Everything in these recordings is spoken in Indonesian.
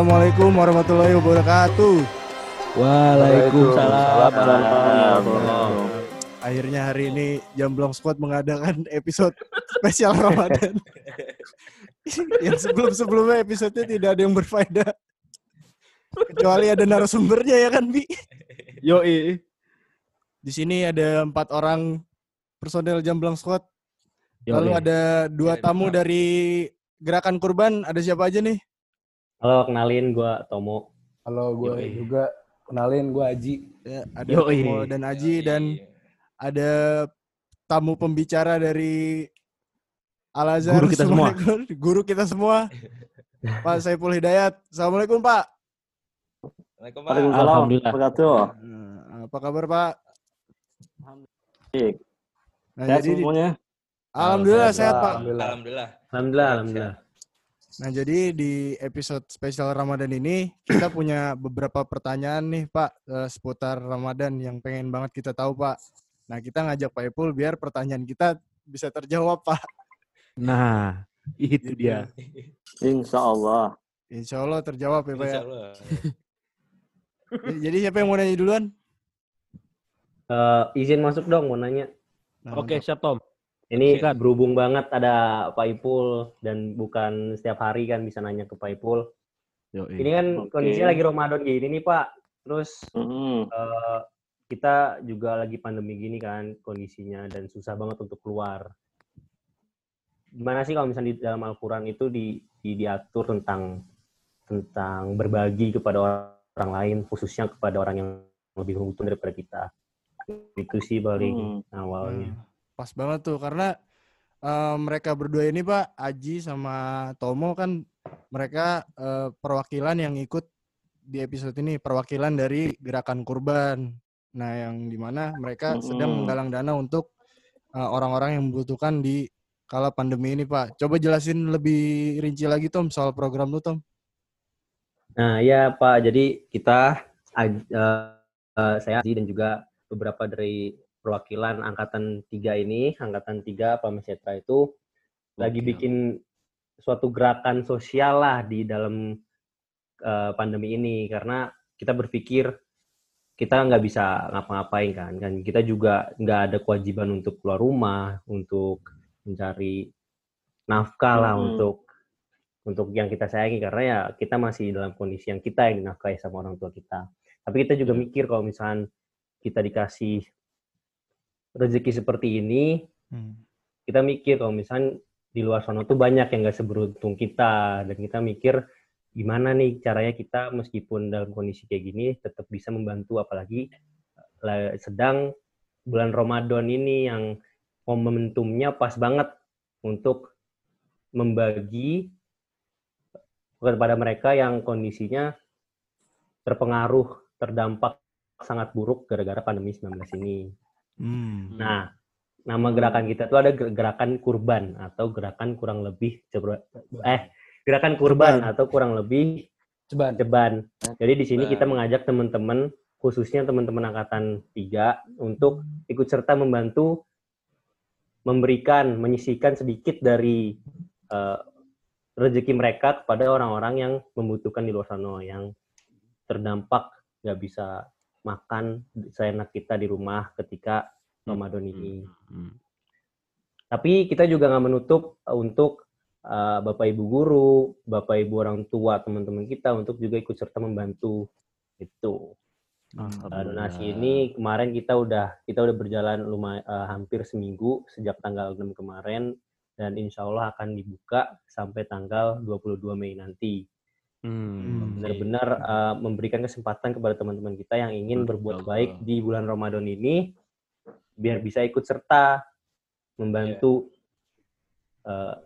Assalamualaikum warahmatullahi wabarakatuh. Waalaikumsalam. Akhirnya hari ini Jamblong Squad mengadakan episode spesial Ramadan. yang sebelum-sebelumnya episodenya tidak ada yang berfaedah. Kecuali ada narasumbernya ya kan, Bi? Yo Di sini ada empat orang personel Jamblong Squad. Yoi. Lalu ada dua tamu dari Gerakan Kurban. Ada siapa aja nih? Halo, kenalin gue Tomo. Halo, gue Yoi. juga kenalin gue Aji. Ya, ada Yoi. Tomo dan Aji dan ada tamu pembicara dari Al Azhar. Guru kita semua. Guru kita semua. Pak Saiful Hidayat. Assalamualaikum Pak. Alhamdulillah. wabarakatuh. Nah, apa kabar Pak? Baik. Nah, Sehat jadi semuanya? Alhamdulillah Sehat, sehat Pak. Alhamdulillah. Alhamdulillah. Alhamdulillah, alhamdulillah. Nah jadi di episode spesial Ramadan ini kita punya beberapa pertanyaan nih Pak eh, seputar Ramadan yang pengen banget kita tahu Pak. Nah kita ngajak Pak Ipul biar pertanyaan kita bisa terjawab Pak. Nah, itu dia. Insya Allah. Insya Allah terjawab ya Pak ya. Insya Allah. Jadi siapa yang mau nanya duluan? Eh, izin masuk dong, mau nanya. Nah, Oke, mantap. siap Tom. Ini Sikat. berhubung banget ada Pak Ipul dan bukan setiap hari kan bisa nanya ke Pak Ipul. Yoi. Ini kan Oke. kondisinya lagi Ramadan gini nih Pak. Terus Mm-mm. eh, kita juga lagi pandemi gini kan kondisinya dan susah banget untuk keluar. Gimana sih kalau misalnya di dalam Al-Quran itu di, di- diatur tentang tentang berbagi kepada orang lain, khususnya kepada orang yang lebih membutuhkan daripada kita. Itu sih paling Mm. awalnya. Pas banget tuh karena eh, mereka berdua ini Pak Aji sama Tomo kan mereka eh, perwakilan yang ikut di episode ini perwakilan dari gerakan kurban. Nah yang di mana mereka sedang Mm-mm. menggalang dana untuk eh, orang-orang yang membutuhkan di kala pandemi ini Pak. Coba jelasin lebih rinci lagi Tom soal program lu Tom. Nah, ya Pak. Jadi kita, eh, eh, saya dan juga beberapa dari perwakilan angkatan tiga ini, angkatan tiga Pak Mesetra itu lagi bikin suatu gerakan sosial lah di dalam eh, pandemi ini. Karena kita berpikir kita nggak bisa ngapa-ngapain kan kan kita juga nggak ada kewajiban untuk keluar rumah untuk mencari nafkah lah Mm-mm. untuk untuk yang kita sayangi. Karena ya kita masih dalam kondisi yang kita yang dinafkahi sama orang tua kita. Tapi kita juga mikir kalau misalnya kita dikasih rezeki seperti ini kita mikir kalau misalnya di luar sana tuh banyak yang gak seberuntung kita. Dan kita mikir gimana nih caranya kita meskipun dalam kondisi kayak gini tetap bisa membantu. Apalagi sedang bulan Ramadan ini yang momentumnya pas banget untuk membagi kepada mereka yang kondisinya terpengaruh terdampak sangat buruk gara-gara pandemi 19 ini. Hmm. Nah, nama gerakan kita tuh ada ger- gerakan kurban atau gerakan kurang lebih cebra- eh gerakan kurban Ceban. atau kurang lebih Ceban. ceban. Jadi di sini kita mengajak teman-teman khususnya teman-teman angkatan 3 untuk ikut serta membantu memberikan menyisihkan sedikit dari eh, rezeki mereka kepada orang-orang yang membutuhkan di luar sana yang terdampak nggak bisa makan seenak kita di rumah ketika Ramadan ini. Hmm. Tapi kita juga nggak menutup uh, untuk uh, Bapak Ibu guru, Bapak Ibu orang tua, teman-teman kita untuk juga ikut serta membantu itu. Uh, donasi ini kemarin kita udah kita udah berjalan lumayan hampir seminggu sejak tanggal 6 kemarin dan insya Allah akan dibuka sampai tanggal 22 Mei nanti. Hmm. Benar-benar uh, memberikan kesempatan kepada teman-teman kita yang ingin Betul, berbuat betul. baik di bulan Ramadan ini biar bisa ikut serta membantu uh,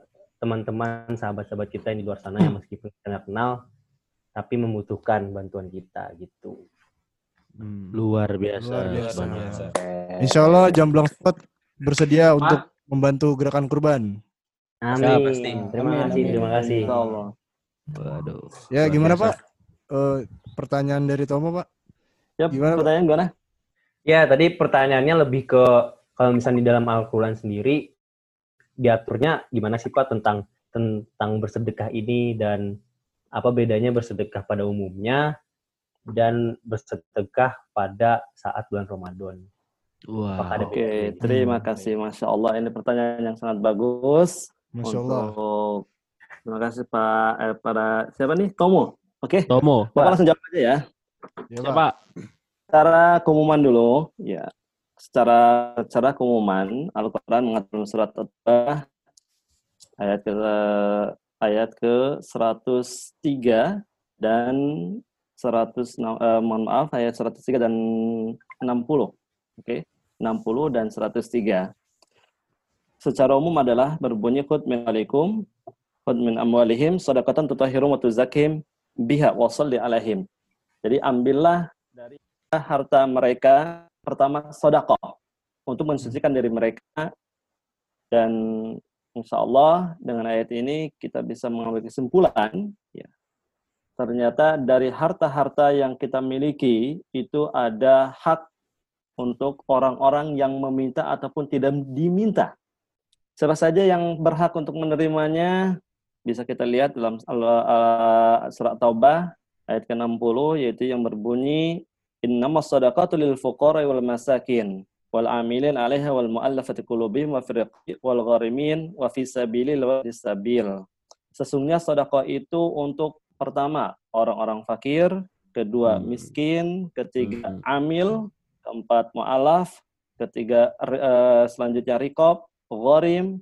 teman-teman sahabat-sahabat kita yang di luar sana yang meskipun kita kenal tapi membutuhkan bantuan kita gitu. Hmm. Luar biasa. Luar biasa. Bang. Insya Allah Jamblong Squad bersedia untuk membantu gerakan kurban. Amin. Terima kasih, amin. terima kasih. Insya Allah. Waduh. Ya gimana biasa. Pak? Eh, pertanyaan dari Tomo Pak. Ya, Gimana, Pak? pertanyaan gimana? Ya, tadi pertanyaannya lebih ke kalau misalnya di dalam Al-Quran sendiri diaturnya gimana sih Pak tentang tentang bersedekah ini dan apa bedanya bersedekah pada umumnya dan bersedekah pada saat bulan Ramadan. Ada Oke, terima kasih. Masya Allah, ini pertanyaan yang sangat bagus. Masya Allah. Untuk terima kasih Pak eh, para siapa nih Tomo. Oke, Tomo. Bapak langsung jawab aja ya. Ya, Ya, Pak. Pak. Secara keumuman dulu, ya. Secara secara keumuman Al-Qur'an mengatur surat At-Taubah ayat ke ayat ke 103 dan 100 eh, mohon maaf ayat 103 dan 60. Oke. 60 dan 103. Secara umum adalah berbunyi khud min alaikum khud min amwalihim sadaqatan tutahhirum wa tuzakim biha wa shalli alaihim. Jadi ambillah dari harta mereka pertama sodakoh untuk mensucikan diri mereka. Dan insya Allah dengan ayat ini kita bisa mengambil kesimpulan ya. Ternyata dari harta-harta yang kita miliki itu ada hak untuk orang-orang yang meminta ataupun tidak diminta. Siapa saja yang berhak untuk menerimanya bisa kita lihat dalam uh, surat Taubah ayat ke-60 yaitu yang berbunyi innamas sadaqatu lil fuqara wal masakin wal amilin 'alaiha wal mu'allafati qulubihim wa fil wal gharimin wa fi sabilil wa sabil. Sesungguhnya sedekah itu untuk pertama orang-orang fakir, kedua Hmm. miskin, ketiga Hmm. amil, keempat mu'alaf, ketiga eh, selanjutnya rikob, gharim,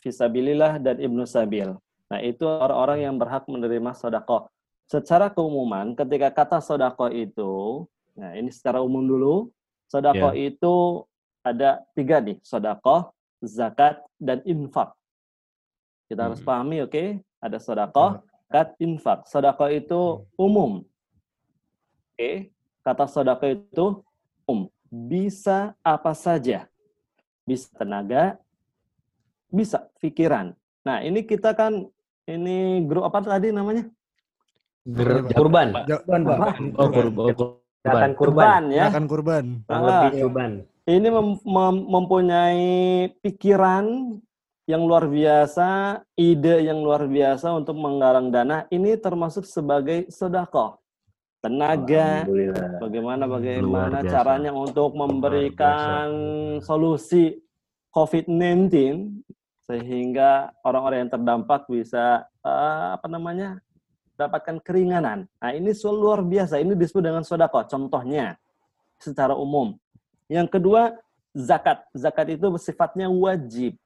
fisabilillah dan ibnu sabil. Nah, itu orang-orang yang berhak menerima sedekah. Secara keumuman, ketika kata sedekah itu, nah ini secara umum dulu, sedekah itu ada tiga nih, sedekah, zakat, dan infak. Kita harus Hmm. pahami, oke? Ada sedekah, zakat, infak. Sedekah itu umum. Oke, kata sedekah itu umum. Bisa apa saja. Bisa tenaga, bisa pikiran. Nah, ini kita kan ini grup apa tadi namanya? Ger- Kurban, Kurban, Pak. Oh, kurban. Oh, kurban. kurban, ya. Akan kurban. Ah. lebih kurban. Ini mem- mem- mempunyai pikiran yang luar biasa, ide yang luar biasa untuk menggalang dana. Ini termasuk sebagai sedekah. Tenaga, bagaimana Luar bagaimana caranya untuk memberikan solusi COVID-19 sehingga orang-orang yang terdampak bisa eh, apa namanya dapatkan keringanan. Nah ini luar biasa. Ini disebut dengan sodako. Contohnya secara umum. Yang kedua zakat. Zakat itu sifatnya wajib.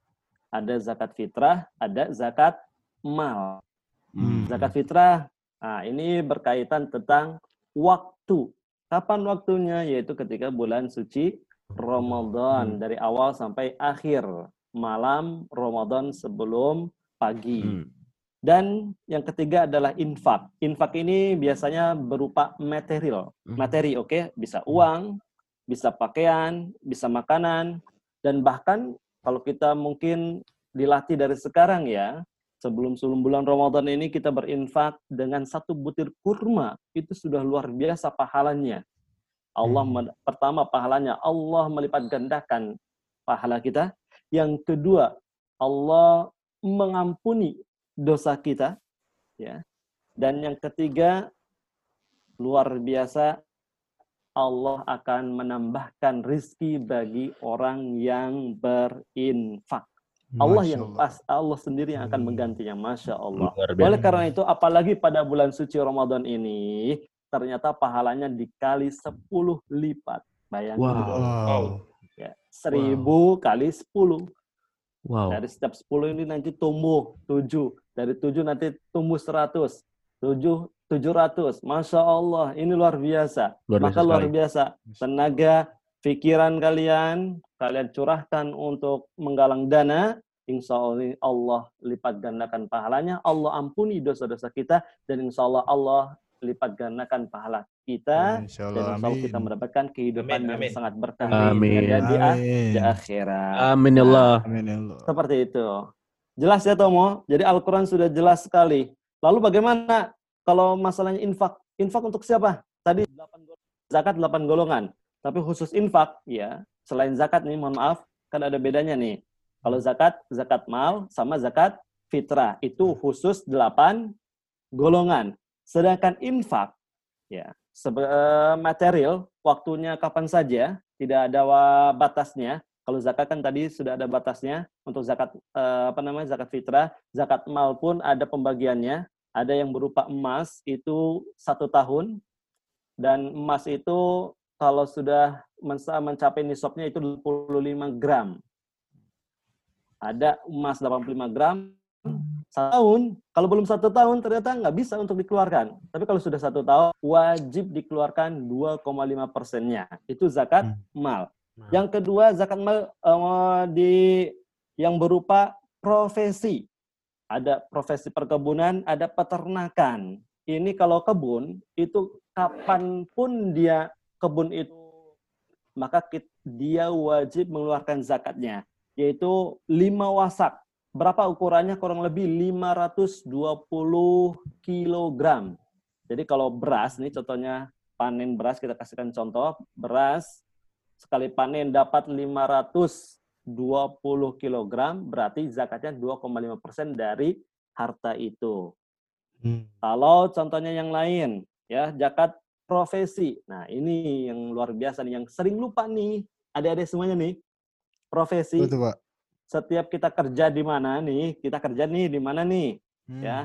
Ada zakat fitrah, ada zakat mal. Hmm. Zakat fitrah, nah ini berkaitan tentang waktu. Kapan waktunya? Yaitu ketika bulan suci Ramadan dari awal sampai akhir malam Ramadan sebelum pagi. Hmm. Dan yang ketiga adalah infak. Infak ini biasanya berupa material. Hmm. Materi, oke, bisa uang, bisa pakaian, bisa makanan, dan bahkan kalau kita mungkin dilatih dari sekarang ya, sebelum sebelum bulan Ramadan ini kita berinfak dengan satu butir kurma, itu sudah luar biasa pahalanya. Allah Hmm. pertama pahalanya Allah melipat gandakan pahala kita. Yang kedua, Allah mengampuni dosa kita, ya. Dan yang ketiga, luar biasa Allah akan menambahkan rizki bagi orang yang berinfak. Allah Masya yang Allah. pas, Allah sendiri yang akan Hmm. menggantinya, masya Allah. Luar Oleh karena itu, apalagi pada bulan suci Ramadan ini, ternyata pahalanya dikali 10 lipat. Bayangkan, Wow. Wow. Ya, 1000 kali 10. Wow. Dari setiap 10 ini nanti tumbuh 7. Dari 7 nanti tumbuh 100. 7 700. Masya Allah, ini luar biasa. Luar Maka biasa luar sekali. biasa. Tenaga, pikiran kalian, kalian curahkan untuk menggalang dana. Insya Allah Allah lipat gandakan pahalanya. Allah ampuni dosa-dosa kita. Dan insya Allah Allah lipat gandakan pahala kita. Insya Dan Allah. insya Allah kita mendapatkan kehidupan Amin, yang amin. sangat berkah Amin. di dunia dan di, akhirat. Amin ya Allah. Amin ya Allah. Seperti itu. Jelas ya Tomo? Jadi Al-Quran sudah jelas sekali. Lalu bagaimana kalau masalahnya infak? Infak untuk siapa? Tadi 8 golongan. zakat 8 golongan. Tapi khusus infak, ya selain zakat nih, mohon maaf, kan ada bedanya nih. Kalau zakat, zakat mal sama zakat fitrah. Itu khusus 8 golongan. Sedangkan infak ya eh, material waktunya kapan saja, tidak ada batasnya. Kalau zakat kan tadi sudah ada batasnya untuk zakat eh, apa namanya zakat fitrah, zakat mal pun ada pembagiannya. Ada yang berupa emas itu satu tahun dan emas itu kalau sudah mencapai nisabnya itu 25 gram. Ada emas 85 gram, satu tahun. Kalau belum satu tahun ternyata nggak bisa untuk dikeluarkan. Tapi kalau sudah satu tahun, wajib dikeluarkan 2,5 persennya. Itu zakat Hmm. mal. Nah, Yang kedua zakat mal eh, di yang berupa profesi. Ada profesi perkebunan, ada peternakan. Ini kalau kebun itu kapan pun dia kebun itu maka kit- dia wajib mengeluarkan zakatnya yaitu lima wasak. Berapa ukurannya? Kurang lebih 520 kilogram. Jadi kalau beras, nih contohnya panen beras, kita kasihkan contoh, beras sekali panen dapat 520 kilogram, berarti zakatnya 2,5 persen dari harta itu. Hmm. Kalau contohnya yang lain, ya zakat profesi. Nah ini yang luar biasa nih, yang sering lupa nih, adik-adik semuanya nih, profesi. Betul, Pak. Setiap kita kerja di mana nih, kita kerja nih di mana nih, Hmm. ya.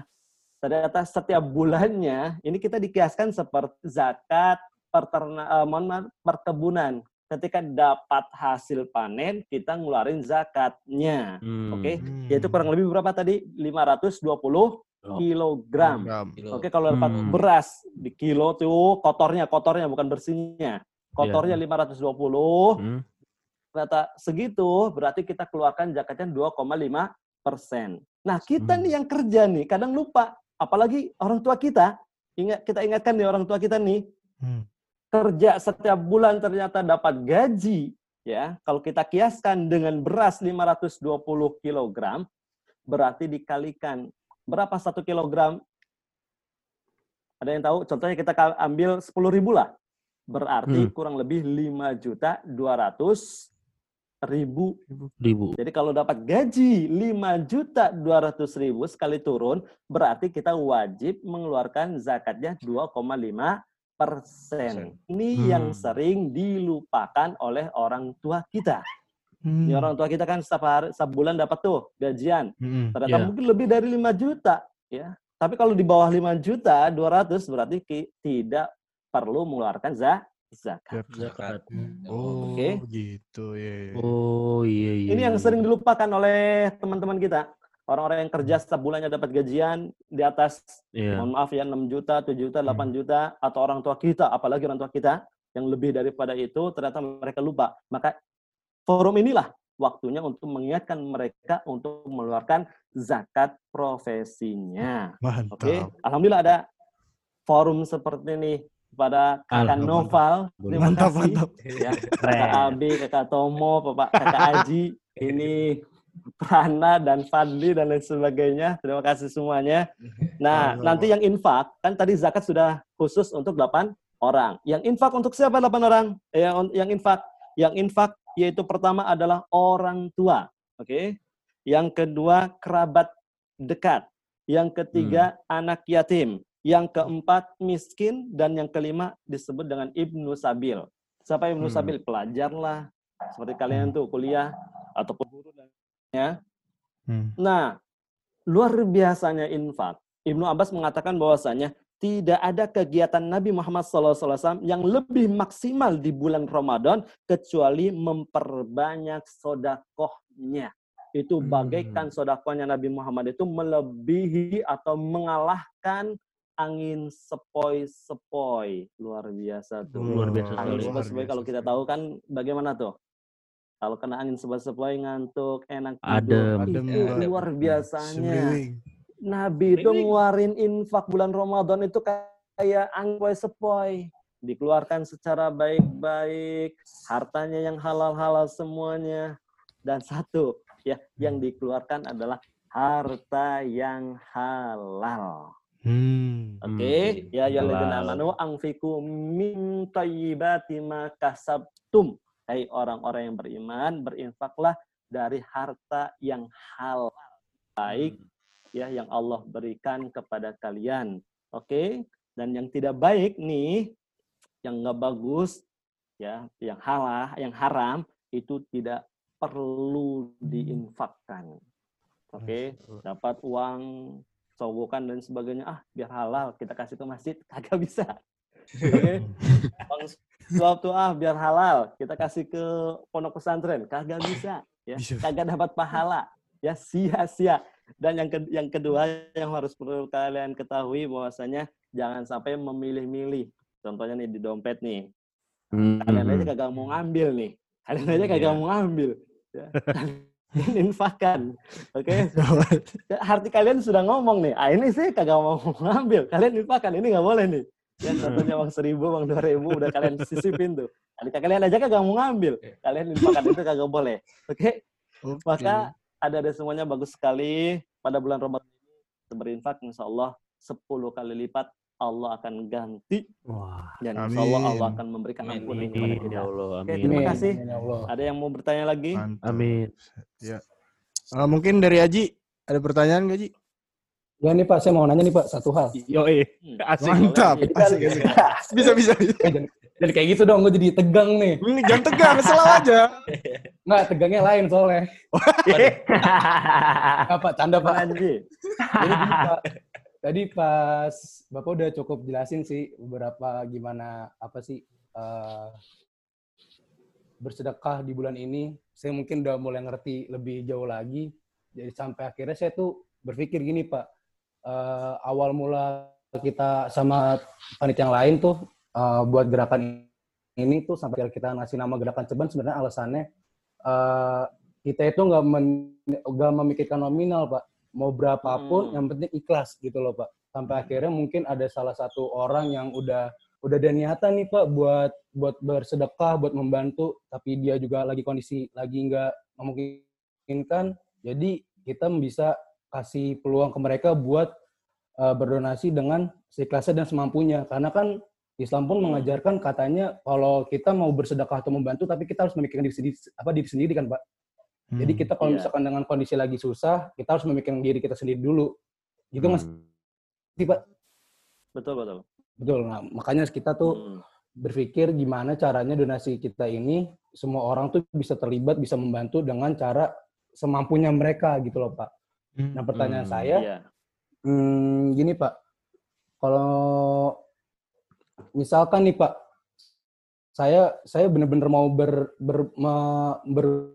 Ternyata setiap bulannya ini kita dikiaskan seperti zakat perterna, eh, mohon maaf, perkebunan. Ketika dapat hasil panen, kita ngeluarin zakatnya. hmm. Oke, Hmm. yaitu kurang lebih berapa tadi? 520 Oh. kilogram. Program. Oke, kalau dapat Hmm. beras di kilo tuh kotornya, kotornya bukan bersihnya. Kotornya 520, Hmm. Ternyata segitu, berarti kita keluarkan zakatnya 2,5 persen. Nah, kita Hmm. nih yang kerja nih, kadang lupa. Apalagi orang tua kita, ingat kita ingatkan nih orang tua kita nih, Hmm. kerja setiap bulan ternyata dapat gaji, ya. Kalau kita kiaskan dengan beras 520 kilogram, berarti dikalikan berapa satu kilogram? Ada yang tahu? Contohnya kita ambil 10 ribu lah. Berarti Hmm. kurang lebih 5 juta 200 ribu. Ribu. Jadi kalau dapat gaji 5 juta 200 ribu sekali turun, berarti kita wajib mengeluarkan zakatnya 2,5 persen. Ini Hmm. yang sering dilupakan oleh orang tua kita. Hmm. Ya, orang tua kita kan setiap hari, setiap bulan dapat tuh gajian. Hmm. Ternyata Iya. mungkin lebih dari 5 juta, ya. Tapi kalau di bawah 5 juta 200 berarti tidak perlu mengeluarkan za- zakat. Zakat. Oh, Oke. gitu ya. Oh iya iya. Ini yang iya. sering dilupakan oleh teman-teman kita. Orang-orang yang kerja setiap bulannya dapat gajian di atas, Iya. mohon maaf ya, 6 juta, 7 juta, 8 Hmm. juta, atau orang tua kita, apalagi orang tua kita, yang lebih daripada itu, ternyata mereka lupa. Maka forum inilah waktunya untuk mengingatkan mereka untuk mengeluarkan zakat profesinya. Mantap. Oke, alhamdulillah ada forum seperti ini pada kakak. Noval. Terima Mantap, kasih. mantap. Ya, kakak Abi, kakak Tomo, bapak kakak Aji, ini Prana dan Fadli dan lain sebagainya. Terima kasih semuanya. Nah, Halo. nanti yang infak kan tadi zakat sudah khusus untuk 8 orang. Yang infak untuk siapa 8 orang? Eh, Yang yang infak, yang infak yaitu pertama adalah orang tua. Oke. Yang kedua kerabat dekat. Yang ketiga anak yatim. Yang keempat miskin dan yang kelima disebut dengan ibnu sabil. Siapa ibnu Hmm. sabil? Pelajar lah. Seperti kalian tuh kuliah ataupun guru dan ya. Hmm. Nah, luar biasanya infak. Ibnu Abbas mengatakan bahwasanya tidak ada kegiatan Nabi Muhammad SAW yang lebih maksimal di bulan Ramadan kecuali memperbanyak sodakohnya. Itu Hmm. bagaikan sodakohnya Nabi Muhammad itu melebihi atau mengalahkan angin sepoi-sepoi. Luar biasa tuh. Luar biasa Angin sekali. sepoi-sepoi kalau kita tahu kan bagaimana tuh? Kalau kena angin sepoi-sepoi ngantuk, enak Adem. tidur. Adem, Itu Pak. luar biasanya. Semriwing. Nabi itu ngeluarin infak bulan Ramadan itu kayak angin sepoi-sepoi. Dikeluarkan secara baik-baik, hartanya yang halal-halal semuanya. Dan satu, ya, yang dikeluarkan adalah harta yang halal. Hmm. Oke, Hmm, ya ya halal. ladina amanu anfiku min thayyibati ma kasabtum. Hai orang-orang yang beriman, berinfaklah dari harta yang halal. Baik ya yang Allah berikan kepada kalian. Oke? Dan yang tidak baik nih, yang nggak bagus, ya, yang halah, yang haram itu tidak perlu diinfakkan. Oke? Dapat uang sogokan dan sebagainya, ah biar halal kita kasih ke masjid, kagak bisa. Oke? Uang suap tuh ah biar halal kita kasih ke pondok pesantren, kagak bisa. Ya, kagak dapat pahala. Ya sia-sia. Dan yang ke- yang kedua yang harus perlu kalian ketahui bahwasanya jangan sampai memilih-milih. Contohnya nih di dompet nih. Kalian aja kagak mau ngambil nih. Kalian aja kagak Iya. mau ngambil. Ya. Infakkan. Oke? Hati kalian sudah ngomong nih. Ah ini sih kagak mau ngambil. Kalian infakkan. Ini nggak boleh nih. Ya contohnya uang seribu, uang dua ribu udah kalian sisipin tuh. Adik kalian aja kagak mau ngambil. Kalian infakkan itu kagak boleh. Oke? Oke. Maka ada ada semuanya bagus sekali pada bulan Ramadan ini berinfak insya Allah 10 kali lipat Allah akan ganti Wah. dan insya Allah. Allah akan memberikan Amin. ampunan kepada Amin kita. ya Allah. Oke, Amin. terima Amin. kasih. Amin, ya Allah. Ada yang mau bertanya lagi? Mantap. Amin. Eh, mungkin dari Aji ada pertanyaan nggak Ji? Ya nih Pak, saya mau nanya nih Pak satu hal. Yo eh. Hmm. Asik. Mantap. Jadi kan- Asik, asik. Bisa bisa. bisa. Eh, jangan, jangan kayak gitu dong, gue jadi tegang nih. Hmm, Jangan tegang, selalu aja. Nggak, tegangnya lain soalnya. Pak, canda Pak. Panji. Jadi Pak, tadi pas Bapak udah cukup jelasin sih beberapa gimana apa sih eh, bersedekah di bulan ini. Saya mungkin udah mulai ngerti lebih jauh lagi. Jadi sampai akhirnya saya tuh berpikir gini Pak, eh, awal mula kita sama panitia yang lain tuh eh, buat gerakan ini tuh sampai kita ngasih nama gerakan ceban sebenarnya alasannya eh, kita itu nggak nggak memikirkan nominal Pak mau berapapun Hmm. yang penting ikhlas gitu loh pak. Sampai akhirnya mungkin ada salah satu orang yang udah udah ada niatan nih pak buat buat bersedekah buat membantu tapi dia juga lagi kondisi lagi nggak memungkinkan. Jadi kita bisa kasih peluang ke mereka buat uh, berdonasi dengan seikhlasnya dan semampunya. Karena kan Islam pun Hmm. mengajarkan katanya kalau kita mau bersedekah atau membantu tapi kita harus memikirkan diri sendiri apa diri sendiri kan pak jadi kita kalau Iya. misalkan dengan kondisi lagi susah, kita harus memikirkan diri kita sendiri dulu. Gitu mas, Hmm. sih, Pak. Betul, betul. Betul. Nah, makanya kita tuh Hmm. berpikir gimana caranya donasi kita ini semua orang tuh bisa terlibat, bisa membantu dengan cara semampunya mereka gitu loh, Pak. Nah, pertanyaan Hmm. saya, Iya. hmm, gini Pak, kalau misalkan nih Pak, saya saya benar-benar mau ber, ber, me- ber-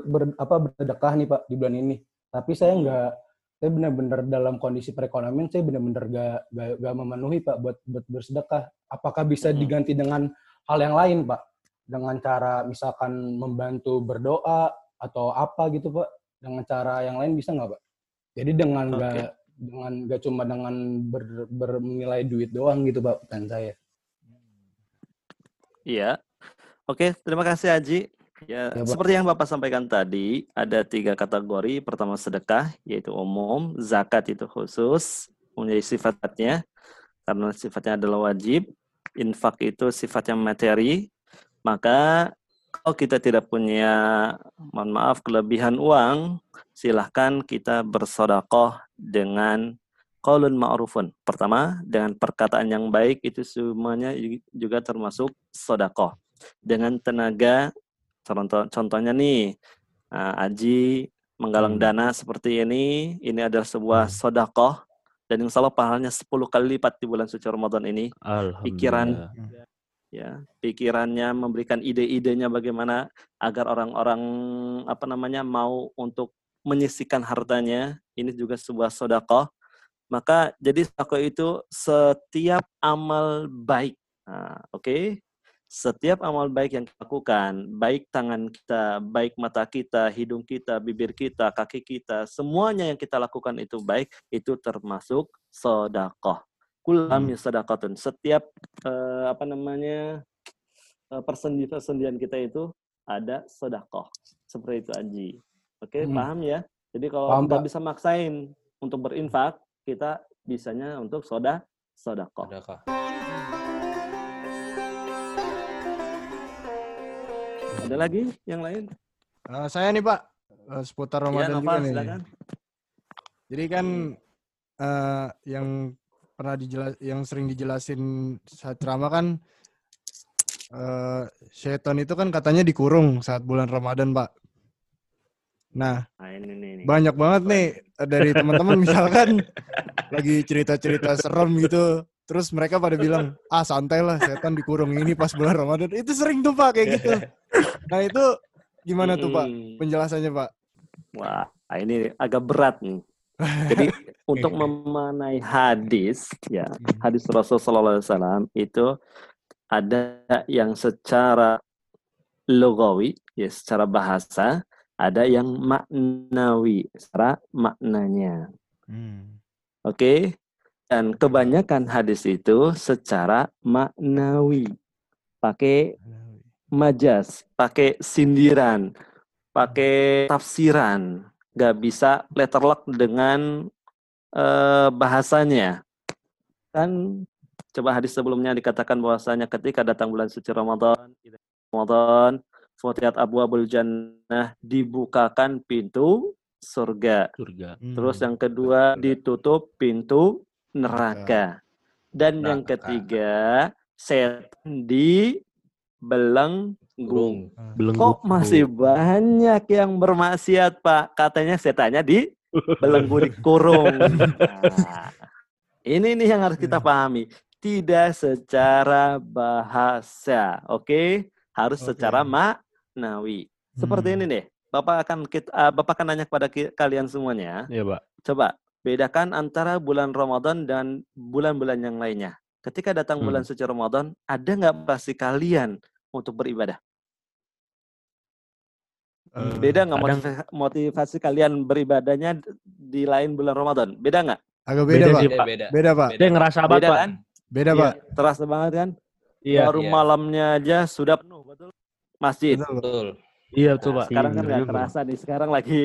ber- apa bersedekah nih Pak di bulan ini, tapi saya nggak, saya benar-benar dalam kondisi perekonomian saya benar-benar gak, gak, gak memenuhi Pak buat, buat bersedekah. Apakah bisa Hmm. diganti dengan hal yang lain Pak? Dengan cara misalkan membantu berdoa atau apa gitu Pak? Dengan cara yang lain bisa nggak Pak? Jadi dengan Oke. nggak dengan nggak cuma dengan ber, bernilai duit doang gitu pak pertanyaan saya. Iya. Oke, terima kasih Haji. Ya, Ya, Pak. seperti yang Bapak sampaikan tadi, ada tiga kategori. Pertama sedekah, yaitu umum. Zakat itu khusus, punya sifatnya. Karena sifatnya adalah wajib. Infak itu sifatnya materi. Maka kalau kita tidak punya, mohon maaf, kelebihan uang, silahkan kita bersodakoh dengan qaulun ma'rufun. Pertama, dengan perkataan yang baik itu semuanya juga termasuk sodakoh. Dengan tenaga, contoh, contohnya nih, uh, Aji menggalang Hmm. dana seperti ini, ini adalah sebuah sodakoh, dan insya Allah pahalanya 10 kali lipat di bulan suci Ramadan ini. Pikiran ya pikirannya memberikan ide-idenya bagaimana agar orang-orang apa namanya mau untuk menyisikan hartanya. Ini juga sebuah sodakoh. Maka jadi sodakoh itu setiap amal baik. Nah, oke setiap amal baik yang kita lakukan baik tangan kita baik mata kita hidung kita bibir kita kaki kita semuanya yang kita lakukan itu baik itu termasuk sodakoh kulam sadaqatun. Setiap eh, apa namanya eh, persendi persendian kita itu ada sodakoh seperti itu Aji. Oke Hmm. paham ya? Jadi kalau Paham, kita bisa maksain untuk berinfak kita bisanya untuk soda sodakoh Sedekah. Ada lagi yang lain? Eh, saya nih Pak, eh, seputar ya Ramadan juga Nova nih. silakan. Jadi kan eh, yang pernah dijelas yang sering dijelasin saat ceramah kan eh setan itu kan katanya dikurung saat bulan Ramadan, Pak. Nah, Nah, ini banyak banget nih dari teman-teman. Misalkan lagi cerita-cerita serem gitu. Terus mereka pada bilang, ah santai lah setan dikurung ini pas bulan Ramadan. Itu sering tuh Pak kayak gitu. Nah itu gimana tuh Pak Mm-mm. penjelasannya Pak? Wah, ini agak berat nih. Jadi untuk memanai hadis, ya hadis Rasulullah SAW itu ada yang secara logawi, ya secara bahasa, ada yang maknawi, secara maknanya. Hmm. Oke? Dan kebanyakan hadis itu secara maknawi. Pakai majas, pakai sindiran, pakai tafsiran. Gak bisa letterlock dengan eh, bahasanya. Kan coba hadis sebelumnya dikatakan bahwasanya ketika datang bulan suci Ramadan, Ramadan, Futihat Abu Abul Jannah dibukakan pintu surga. Surga. Terus Hmm. yang kedua ditutup pintu neraka. Dan yang Neraka. ketiga setan dibelenggu. Burung. Belenggu. Kok masih banyak yang bermaksiat, Pak? Katanya setannya di belenggu dikurung. Nah, ini nih yang harus kita pahami. Tidak secara bahasa, oke? Harus Oke. secara maknawi. Seperti Hmm. ini deh. Bapak akan kita, ah, Bapak akan nanya kepada ki- kalian semuanya. Iya, Pak. Coba bedakan antara bulan Ramadan dan bulan-bulan yang lainnya. Ketika datang bulan Hmm. suci Ramadan, ada nggak pasti kalian untuk beribadah? Eh, Beda nggak kadang- motiva- motivasi kalian beribadahnya di lain bulan Ramadan? Beda nggak? agak beda, Beda Pak. sih, Beda, Pak. beda. Beda Pak. Dia ngerasa banget, Beda Pak. kan? Beda Iya, Pak. terasa banget kan? Iya. Baru Iya. malamnya aja sudah penuh, betul? Masjid. Betul, Pak. Betul. Iya, betul, Nah, Pak. sekarang kan Iya, nggak juga. kerasa nih. Sekarang lagi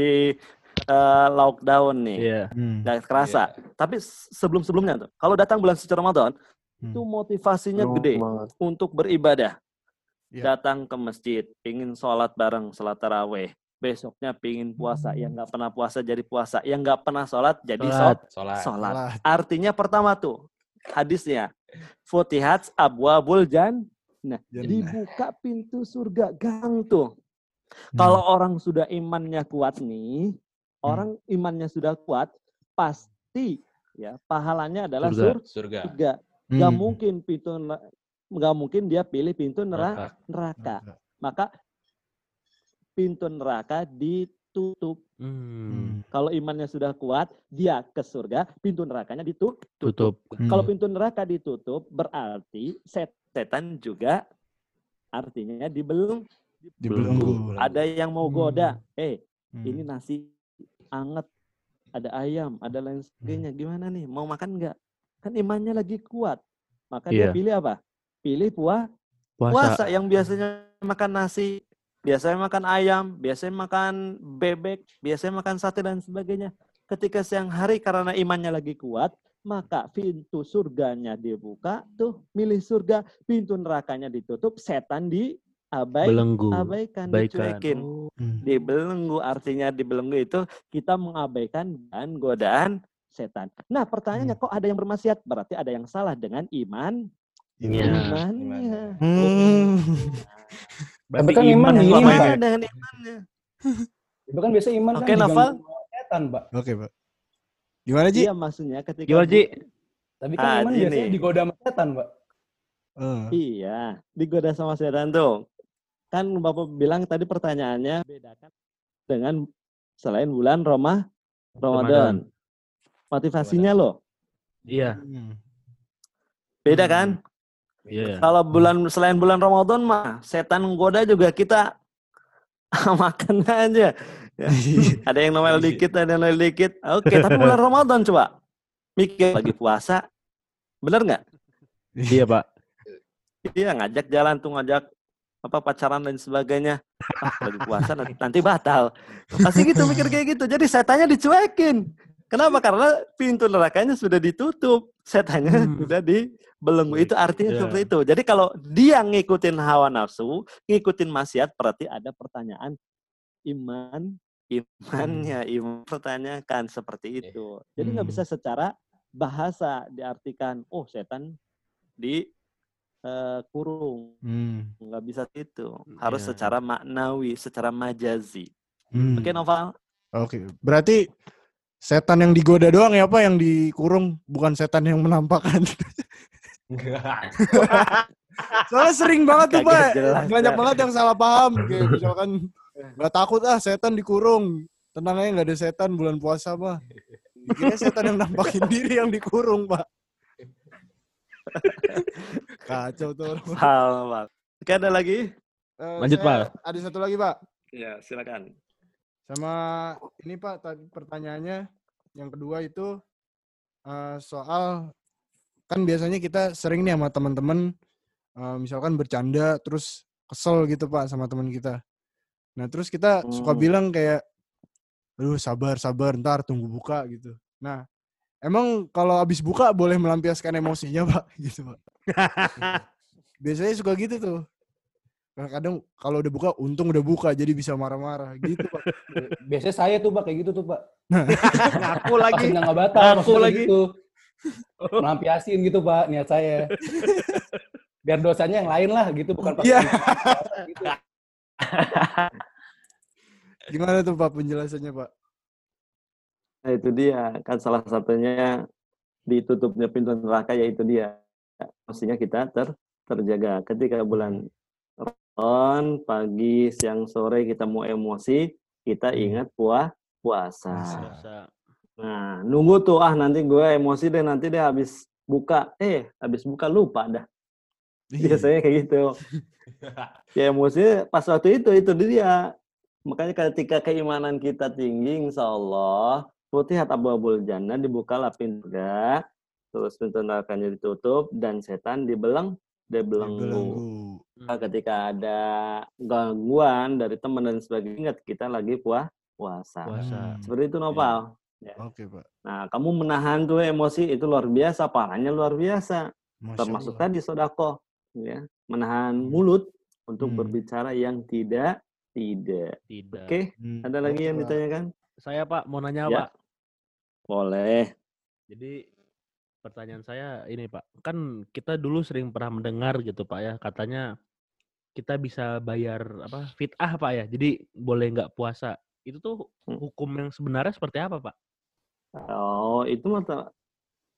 eh, lockdown nih. Iya. Hmm. Nggak kerasa. Tapi sebelum-sebelumnya tuh, kalau datang bulan suci Ramadan, Hmm. itu motivasinya Oh, gede banget. untuk beribadah. Iya. Datang ke masjid, pingin sholat bareng, sholat taraweh. Besoknya pingin puasa, yang nggak pernah puasa jadi puasa, yang nggak pernah sholat jadi Sholat. sholat. Sholat. sholat. Salah. Artinya pertama tuh hadisnya, Futihat abwabul jan. Nah, Jannah. dibuka pintu surga gang tuh. Hmm. Kalau orang sudah imannya kuat nih, Hmm. Orang imannya sudah kuat, pasti ya pahalanya adalah Surga. sur- Surga. surga. Gak Hmm. mungkin pintu nggak mungkin dia pilih pintu neraka. Neraka. neraka. Maka pintu neraka ditutup. Hmm. Hmm. Kalau imannya sudah kuat, dia ke surga, pintu nerakanya ditutup. Tutup. Hmm. Kalau pintu neraka ditutup, berarti set- setan juga artinya dibelung. Dibelenggu. Ada yang mau goda, eh Hmm. ini nasi anget, ada ayam, ada lain sebagainya. Gimana nih? Mau makan nggak? Kan imannya lagi kuat. Maka dia Iya. pilih apa? Pilih puah Puasa. puasa yang biasanya makan nasi, biasanya makan ayam, biasanya makan bebek, biasanya makan sate dan sebagainya. Ketika siang hari karena imannya lagi kuat, maka pintu surganya dibuka, tuh milih surga, pintu nerakanya ditutup, setan diabai, Belenggu. abaikan, Baikan. dicuekin. Hmm. Dibelenggu artinya dibelenggu itu kita mengabaikan dan godaan setan. Nah pertanyaannya kok ada yang bermaksiat? Berarti ada yang salah dengan iman Iya. imannya. Hmm. Tapi kan iman ini, Pak. ini- Gimana dengan imannya? Itu kan biasa iman Oke, kan sama setan, Pak. Oke, Pak. Gimana, Ji? Iya maksudnya ketika Gimana, Ji? Tapi kan Ah, iman gini. biasanya digoda sama setan, Pak. Eh. Iya, digoda sama setan tuh. Kan Bapak bilang tadi pertanyaannya bedakan dengan selain bulan Roma Ramadan. Motivasinya loh. Iya. Hmm. Beda kan? Iya. Kalau bulan selain bulan Ramadan mah setan menggoda juga kita makan aja. Ya. Ada yang nomel dikit, ada yang nomel dikit. Oke, tapi bulan Ramadan coba. Mikir lagi puasa. Bener nggak? Iya, Pak. Iya ngajak jalan tuh ngajak apa pacaran dan sebagainya. Ah, lagi puasa nanti, nanti batal. Pasti gitu mikir kayak gitu. Jadi setannya dicuekin. Kenapa? Karena pintu nerakanya sudah ditutup. Setannya Hmm. sudah dibelenggu. Itu artinya Iya. seperti itu. Jadi kalau dia ngikutin hawa nafsu, ngikutin maksiat, berarti ada pertanyaan iman imannya, iman pertanyakan seperti itu. Jadi nggak Hmm. bisa secara bahasa diartikan, oh setan di eh, kurung, Hmm. nggak bisa itu. Harus Iya. secara maknawi, secara majazi. Hmm. Oke Noval? Oke, berarti setan yang digoda doang ya Pak yang dikurung, bukan setan yang menampakkan. Soalnya sering banget tuh Pak, banyak Pak. banget yang salah paham. Kayak misalkan nggak takut ah setan dikurung, tenang aja nggak ada setan bulan puasa mah. Dikira setan yang nampakin diri yang dikurung Pak. Kacau tuh. Salah, Noval. Oke ada lagi? Eh, Lanjut, saya- Pak. Ada satu lagi Pak. Ya silakan. Sama ini Pak, tadi pertanyaannya yang kedua itu eh, soal kan biasanya kita sering nih sama teman-teman eh, misalkan bercanda terus kesel gitu Pak sama teman kita. Nah, terus kita suka Hmm. bilang kayak aduh sabar sabar ntar tunggu buka gitu. Nah, emang kalau habis buka boleh melampiaskan emosinya Pak gitu Pak. biasanya suka gitu tuh. Kadang kalau udah buka untung udah buka jadi bisa marah-marah gitu Pak. Biasanya saya tuh Pak kayak gitu tuh Pak. Ngaku Pas lagi. nggak batal, Ngaku maksudnya lagi. gitu. Melampiasin gitu Pak niat saya. Biar dosanya yang lain lah gitu, bukan pas Iya. gitu. Gimana tuh Pak penjelasannya Pak? Nah itu dia kan salah satunya ditutupnya pintu neraka yaitu dia. Mestinya kita ter terjaga ketika bulan Ramadan pagi siang sore kita mau emosi kita ingat puah puasa. Nah nunggu tuh ah nanti gue emosi deh nanti deh habis buka eh habis buka lupa dah Iya. biasanya kayak gitu. ya emosi pas waktu itu itu dia makanya ketika keimanan kita tinggi insya Allah putihat abu-abul jannah dibukalah pintu surga terus pintu nerakanya ditutup dan setan dibeleng dibelenggu Belenggu. Nah, ketika ada gangguan dari teman dan sebagainya ingat kita lagi puah puasa Puasa. Hmm. seperti itu Nopal Oke Pak. nah kamu menahan tuh emosi itu luar biasa pahalanya luar biasa Masya termasuk Allah. tadi sodako ya menahan Hmm. mulut untuk Hmm. berbicara yang tidak tidak Tidak. oke Hmm, ada lagi yang ditanyakan Saya Pak mau nanya Ya. Pak. Boleh Jadi pertanyaan saya ini Pak, kan kita dulu sering pernah mendengar gitu Pak ya, katanya kita bisa bayar apa fit'ah Pak ya, jadi boleh nggak puasa. Itu tuh Hmm. hukum yang sebenarnya seperti apa Pak? oh itu mata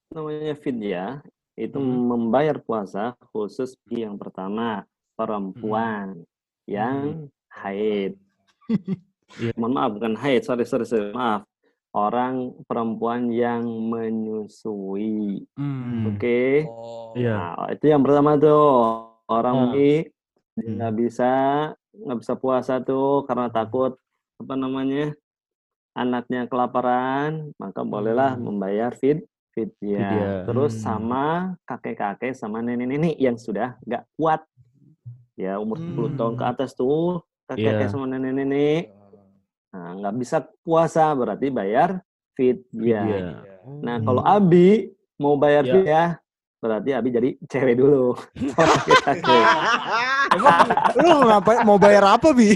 namanya fidyah itu Hmm. membayar puasa khusus yang pertama perempuan yang haid Iya. mohon maaf bukan haid sorry sorry, sorry. maaf orang perempuan yang menyusui Hmm. oke Oh. Iya. Nah, itu yang pertama tuh orang Nah. ini Hmm. nggak bisa nggak bisa puasa tuh karena takut apa namanya anaknya kelaparan maka bolehlah Hmm. membayar fit fidyah. Fidyah. Terus Hmm. sama kakek-kakek sama nenek-nenek yang sudah nggak kuat ya umur 10 tahun ke Hmm. atas tuh kakek-kakek Iya. sama nenek-nenek nah, nggak bisa puasa berarti bayar fidyah. Fidyah. Nah, Hmm. kalau Abi mau bayar Ya. ya, berarti Abi jadi cewek dulu. Emang lu ngapain mau bayar apa bi?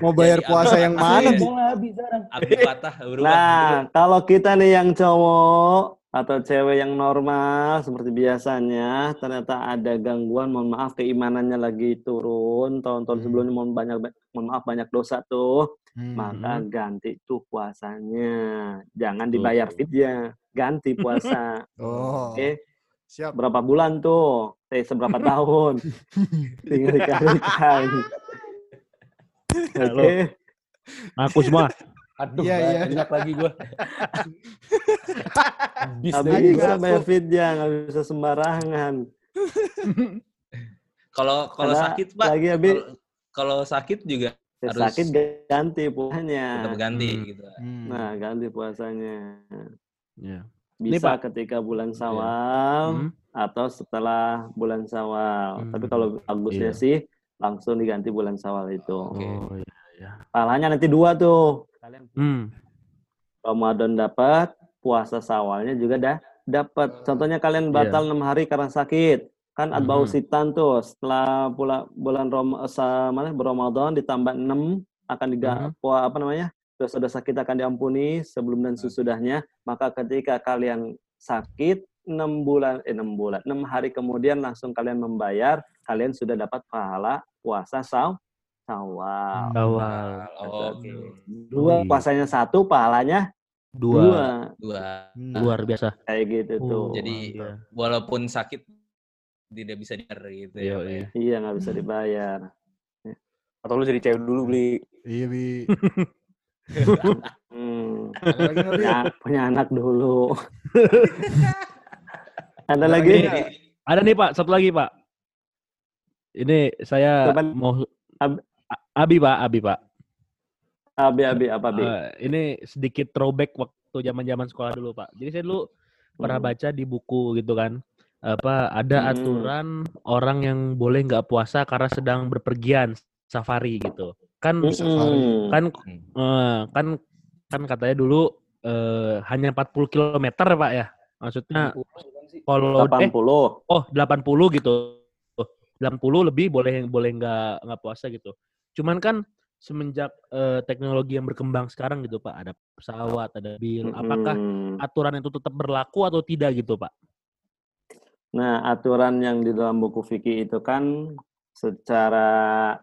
Mau bayar Jadi puasa yang mana Abi. Abi patah berubah. Nah, kalau kita nih yang cowok atau cewek yang normal seperti biasanya, ternyata ada gangguan, mohon maaf keimanannya lagi turun, tahun-tahun Hmm. sebelumnya mohon banyak mohon maaf banyak dosa tuh, Hmm. maka ganti tuh puasanya. Jangan dibayar fidya, ganti puasa. Oh, Oke. siap. berapa bulan tuh, eh seberapa tahun, tinggal dikalikan. Oke, Ngaku semua. Aduh, Iya, iya. banyak lagi gua. Habis bisa fidya, nggak bisa sembarangan. Kalau kalau sakit pak, lagi Abi, kalau- sakit juga ya harus- sakit ganti puasanya. tetap ganti Hmm. gitu. Hmm. Nah, ganti puasanya. Ya. Bisa Pak. ketika bulan Sawal Hmm. atau setelah bulan Sawal. Hmm. Tapi kalau bagusnya Iya. sih langsung diganti bulan Sawal itu. Oke. Oh iya. iya. Pahalanya nanti dua tuh. Kalian Hmm. Ramadan dapat, puasa sawalnya juga dah dapat. Contohnya kalian batal enam hari karena sakit. Kan adbau Mhm. sitan tuh setelah pula bulan Rom sa- mana Ramadan ditambah 6 akan diga Mhm. pua- apa namanya dosa-dosa kita akan diampuni sebelum dan sesudahnya. Maka ketika kalian sakit enam bulan eh enam bulan enam hari kemudian langsung kalian membayar kalian sudah dapat pahala puasa saw sawal. Awal. Oke. Dua Wih. puasanya satu pahalanya Dua. dua Dua. Hmm. Luar biasa. kayak gitu tuh. Oh, Jadi- iya. Walaupun sakit tidak bisa dibayar gitu ya. Iya, ya. iya. Iya nggak bisa dibayar. Atau lu jadi cewek dulu beli. Iya, Bi. Hmm. Punya, punya anak dulu. Ada Ada lagi? Ada nih Pak, satu lagi Pak. Ini saya Coba. mau Ab- Abi Pak, Abi Pak. Abi abi apa bi? Eh, ini sedikit throwback waktu zaman-zaman sekolah dulu Pak. Jadi saya dulu pernah Hmm. baca di buku gitu kan. Apa ada Hmm. aturan orang yang boleh nggak puasa karena sedang berpergian safari gitu. Kan Mm-mm. kan eh, kan kan katanya dulu eh, hanya 40 km Pak ya. Maksudnya kalau eh 80. oh 80 gitu. Oh, 80 lebih boleh boleh nggak nggak puasa gitu. Cuman kan semenjak eh, teknologi yang berkembang sekarang gitu Pak, ada pesawat, ada bil, apakah Mm-mm. aturan itu tetap berlaku atau tidak gitu Pak? Nah, aturan yang di dalam buku fikih itu kan secara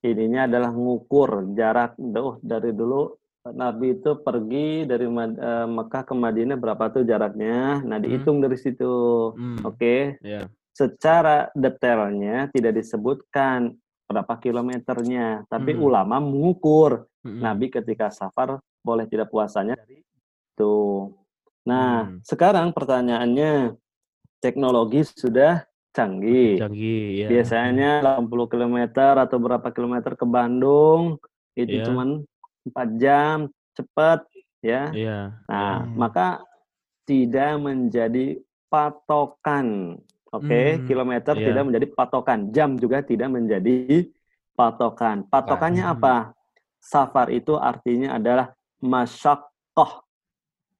ininya adalah ngukur jarak oh, dari dulu Nabi itu pergi dari Mekah ke Madinah berapa tuh jaraknya. Nah, dihitung dari situ. Hmm, Oke. ya. Secara detailnya tidak disebutkan berapa kilometernya, tapi Hmm. ulama mengukur Mm-mm. Nabi ketika safar boleh tidak puasanya itu. Nah, Hmm. sekarang pertanyaannya teknologi sudah canggih. canggih ya. Biasanya 80 km atau berapa kilometer ke Bandung itu Iya. cuman 4 jam, cepat ya. Iya. Nah, Hmm. maka tidak menjadi patokan. Oke, Hmm, kilometer iya. tidak menjadi patokan, jam juga tidak menjadi patokan. Patokannya Hmm. apa? Safar itu artinya adalah masyakoh.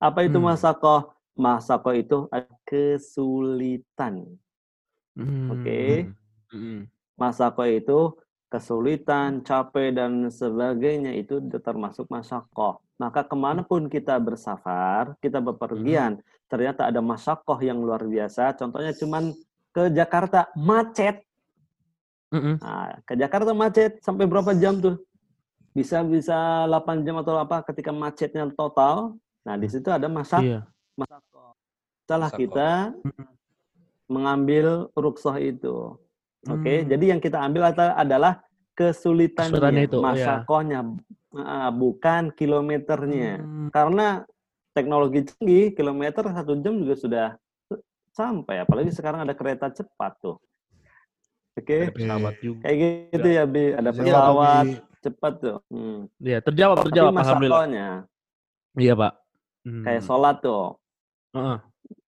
Apa itu Hmm. masyakoh? Masyakoh itu kesulitan. Hmm, Oke. mm-mm. Masyakoh itu kesulitan, capek dan sebagainya itu termasuk masyakoh. Maka ke mana pun kita bersafar, kita bepergian, ternyata ada masyakoh yang luar biasa. Contohnya cuman ke Jakarta macet. Mm-mm. Nah, ke Jakarta macet sampai berapa jam tuh? Bisa bisa 8 jam atau apa ketika macetnya total. Nah, di situ ada masak Iya. masakoh. Setelah Masakoh. kita mengambil rukshoh itu. Oke, Hmm. jadi yang kita ambil adalah kesulitannya, Kesulitannya itu, oh ya. masyakohnya, ah, bukan kilometernya. Hmm, Karena teknologi canggih, kilometer satu jam juga sudah sampai. Apalagi sekarang ada kereta cepat tuh. Oke, ada pesawat juga. kayak gitu ya, Bi. Ada Jawab, pesawat Bi. cepat tuh. Hmm. Iya, terjawab, Tapi terjawab alhamdulillah. masakohnya Iya, Pak. Hmm. kayak sholat tuh. Heeh.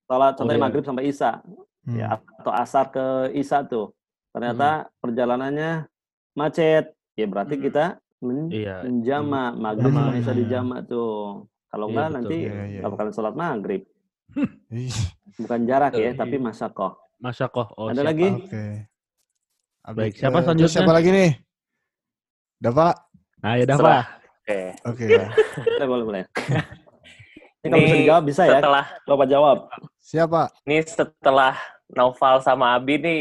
Sholat contohnya iya. maghrib sampai isya. Hmm. ya atau asar ke isya tuh ternyata Hmm. perjalanannya macet ya berarti Hmm. kita men- Iya. menjama maghrib Jama, sama isya iya. dijama tuh kalau Iya, enggak betul. nanti Iya, iya, nggak iya. bakalan sholat maghrib bukan jarak ya tapi masakoh Masya Allah. Oh, ada siap, lagi. Abi- Baik, siapa eh, terus selanjutnya? Siapa lagi nih? Pak? Nah, ya Setelah- Pak. Oke. Oke. ya. boleh boleh boleh ini kalau bisa dijawab bisa ya Setelah Bapak jawab Siapa? ini setelah Naufal sama Abi nih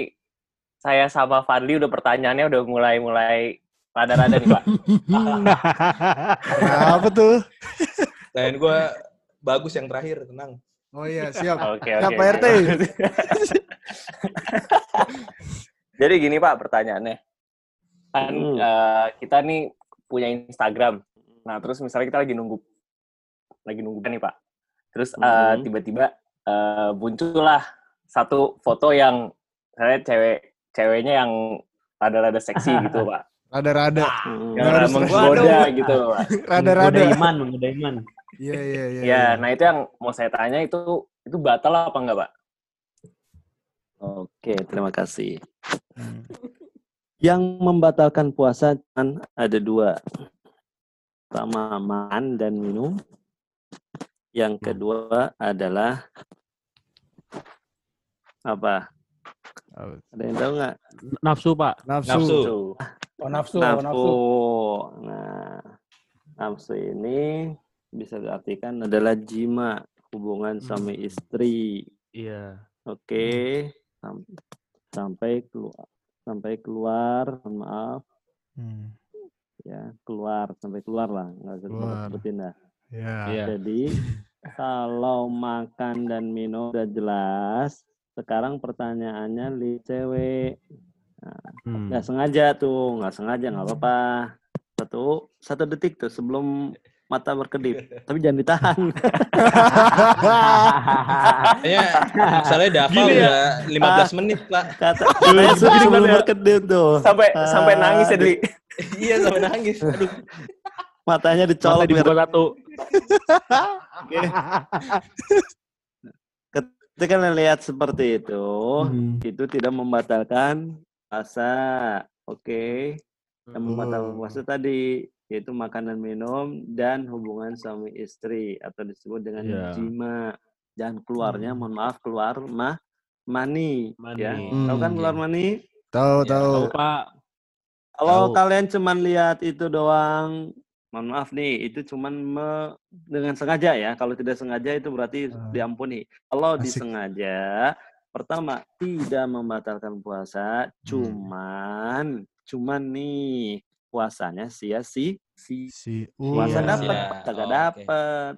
saya sama Fadli udah pertanyaannya udah mulai-mulai rada-rada nih, Pak. Kenapa tuh? Dan gue bagus yang terakhir, tenang. Oh iya, siap. Oke, Siap, oke. Pak RT. Jadi gini, Pak, pertanyaannya. Kan Hmm. eh, kita nih punya Instagram. Nah, terus misalnya kita lagi nunggu lagi nunggu nih, Pak. Terus Hmm. tiba-tiba eh, muncullah satu foto yang saya cewek ceweknya yang rada-rada seksi gitu, Pak. Rada-rada. Hmm. Yang harus- menggoda gitu, Pak. Rada-rada. Menggoda iman, menggoda iman. Iya, iya, iya. Ya, nah itu yang mau saya tanya itu itu batal apa enggak, Pak? oke terima kasih Hmm. yang membatalkan puasa kan ada dua pertama makan dan minum yang kedua adalah apa ada yang tahu nggak Nafsu, Pak. Nafsu. Nafsu. Oh, nafsu, oh, nafsu nafsu. nah nafsu ini bisa diartikan adalah jima, hubungan suami Hmm. istri. Iya. Oke, sam- sampai keluar sampai keluar, mohon maaf Hmm. ya, keluar sampai keluar lah, nggak usah Keluar. sebutin dah. Ya. Iya. Jadi kalau makan dan minum udah jelas, sekarang pertanyaannya li cewek. Hmm. Nggak sengaja tuh, nggak sengaja nggak apa-apa. Satu satu detik tuh sebelum mata berkedip, tapi jangan ditahan. Kayaknya misalnya Dava Gini ya. udah 15 menit, Pak. Kata katanya Gini sebelum ya. berkedip tuh. sampai sampai Ah, nangis ya, Dli. iya, sampai nangis. Aduh. Matanya Mata dicolok biar dibuka satu. ketika lihat seperti itu, Hmm. itu tidak membatalkan puasa. Oke. Yang membatalkan Oh. puasa tadi yaitu makanan minum dan hubungan suami istri atau disebut dengan Iya. jima. Jangan keluarnya, Hmm. mohon maaf keluar mah mani, ya. Mani. Tahu kan Hmm. keluar mani? Tahu Ya, tahu. Tahu, Pak. Kalau Tahu. kalian cuman lihat itu doang, mohon maaf nih, itu cuman me- dengan sengaja ya. Kalau tidak sengaja itu berarti Ah. diampuni. Kalau Asik. disengaja, pertama tidak membatalkan puasa, Hmm. cuman cuman nih puasanya sia-sia. Si Si puasa Iya, dapat, sia. kagak Oh, dapat.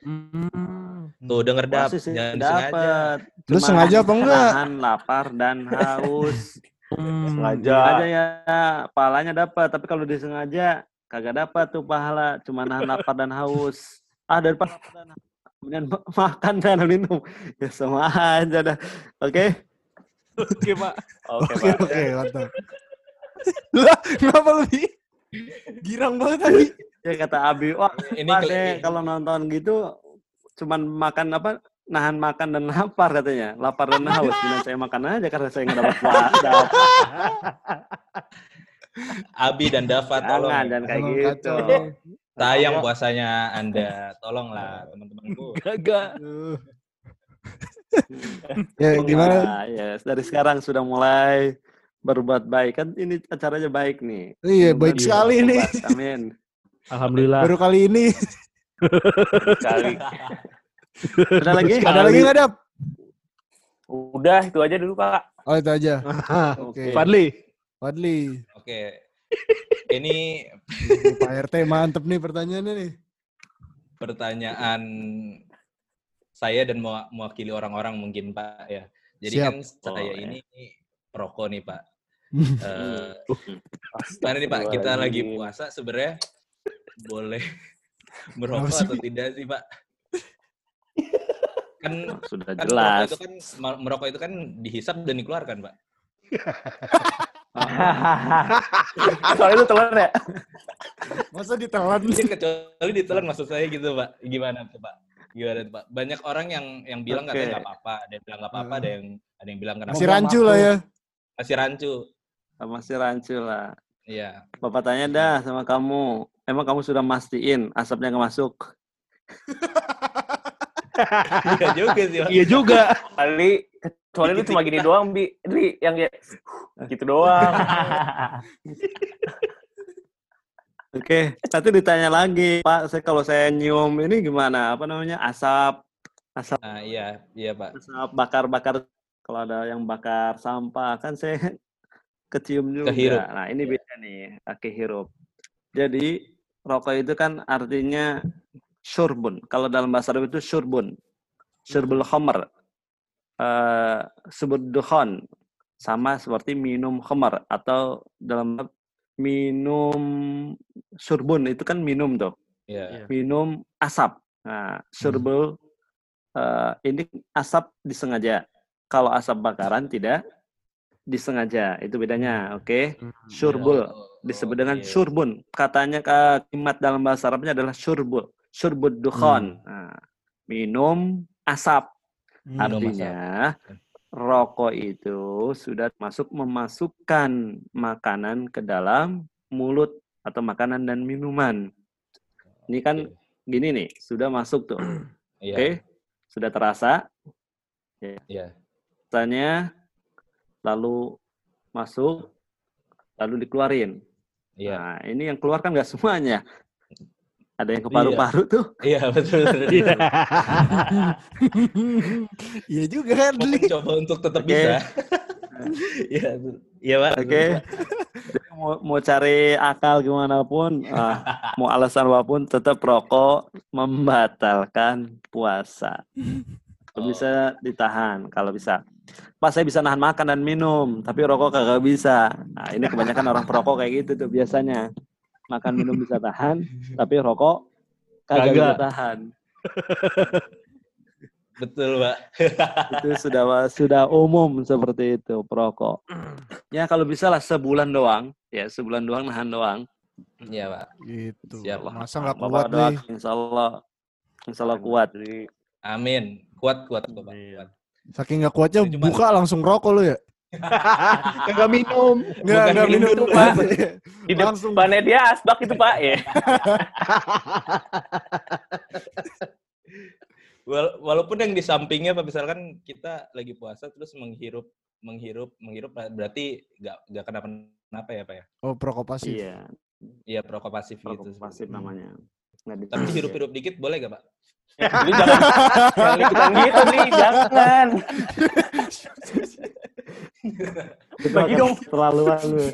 Hmm. Tuh denger dap, Puasa sih jangan disengaja. dapat. Lu sengaja apa enggak? Lapar dan haus. Hmm. Sengaja. Sengaja ya, pahalanya dapat. Tapi kalau disengaja, kagak dapat tuh pahala. Cuma nahan lapar dan haus. Ah, lapar dan haus. Kemudian ma- makan dan minum. Ya sama aja dah. Oke? Oke, Pak. Oke, Oke Pak. oke mantap. Lah kenapa lebih girang banget tadi? Ya kata Abi, wah Ini deh kalau nonton gitu cuman makan apa nahan makan dan lapar katanya lapar dan haus Bilang saya makan aja karena saya nggak dapat puasa Abi dan Dava tolong. jangan jangan kayak Tolong, gitu kacau. Sayang puasanya Anda. Tolonglah teman-temanku. Gagak. Aduh. ya gimana? Ya dari sekarang sudah mulai berbuat baik kan ini acaranya baik nih Iya baik sekali nih. bertobat. amin Alhamdulillah. Baru kali ini. Sekali. ada lagi Ada lagi nggak dap? Udah, itu aja dulu, Pak. Oh itu aja. Oke. Fadli. Fadli. Oke. Ini Pak RT mantep nih pertanyaannya nih. pertanyaan saya dan mewa- mewakili orang-orang mungkin Pak ya. Jadi Siap. kan saya Oh, ya. ini perokok nih Pak. Eh, Gimana nih Pak, kita lagi puasa sebenarnya boleh merokok atau tidak sih Pak? Kan sudah kan jelas merokok itu kan merokok itu kan dihisap dan dikeluarkan Pak. Soalnya itu telan ya? Masa ditelan Mungkin kecuali ditelan maksud saya gitu Pak. Gimana tuh Pak? Gimana tuh Pak? Banyak orang yang yang bilang Oke. katanya nggak apa-apa, ada yang bilang nggak apa-apa, ada yang ada yang bilang kenapa Masih rancu lah ya. masih rancu. masih rancu lah Iya. bapak tanya dah sama kamu emang kamu sudah mastiin asapnya nggak masuk Iya juga sih. Iya juga. Kali, kecuali lu cuma gini doang, Bi. Dli, yang kayak gitu doang. Oke, nanti ditanya lagi, Pak. Saya kalau saya nyium ini gimana? Apa namanya? Asap, asap, Nah, iya, iya Pak. asap bakar-bakar. Kalau ada yang bakar sampah, kan saya kecium juga. Kehirup. Nah, ini beda nih, oke hirup. Jadi rokok itu kan artinya syurbun. Kalau dalam bahasa Arab itu syurbun, syurbul khamar, eh sebut dukhon, sama seperti minum khamar atau dalam minum surbun itu kan minum tuh. Iya. minum asap. Nah surbul eh, ini asap disengaja. Kalau asap bakaran tidak disengaja itu bedanya oke? Surbul Oh, disebut dengan oke. surbun. Katanya kalimat dalam bahasa Arabnya adalah surbul surbud dukhon. Nah, minum asap Hmm. Artinya rokok itu sudah masuk memasukkan makanan ke dalam mulut atau makanan dan minuman. Ini kan gini nih, sudah masuk tuh. Iya. Oke? Sudah terasa. Iya. Rasanya lalu masuk lalu dikeluarin. Iya. Nah, ini yang keluar kan nggak semuanya. Ada yang ke paru-paru tuh. Iya betul. betul, Iya. betul. Iya juga kan, mencoba untuk tetap Oke. bisa. Iya, iya pak. Oke. Mau, mau cari akal gimana pun, ah, mau alasan apa pun, tetap rokok membatalkan puasa. Kalau Oh. bisa ditahan, kalau bisa. Pas saya bisa nahan makan dan minum, tapi rokok kagak bisa. Nah, ini kebanyakan orang perokok kayak gitu tuh biasanya. Makan minum bisa tahan, tapi rokok kagak bisa tahan. Betul pak. itu sudah sudah umum seperti itu perokok. Ya kalau bisa lah sebulan doang, ya sebulan doang nahan doang. Iya pak. Gitu. Siap. Masa nggak kuat, doa, Dli? insya Allah, insya Allah kuat. Amin. Kuat kuat pak. Iya. Kuat. Saking nggak kuatnya buka langsung rokok lu ya? Kagak minum. Nggak, Bukan nggak minum minum dulu, Pak. Di Langsung. depannya dia asbak itu Pak ya. Wal- walaupun yang di sampingnya pak misalkan kita lagi puasa terus menghirup menghirup menghirup berarti nggak nggak kenapa kenapa ya pak ya? Oh, perokok pasif. Iya, Iya perokok pasif gitu. perokok pasif namanya. Nggak di- Tapi hirup-hirup dikit boleh gak pak? Lu jangan jangan ikutan gitu nih, jangan. Itu Bagi dong. Terlaluan lu.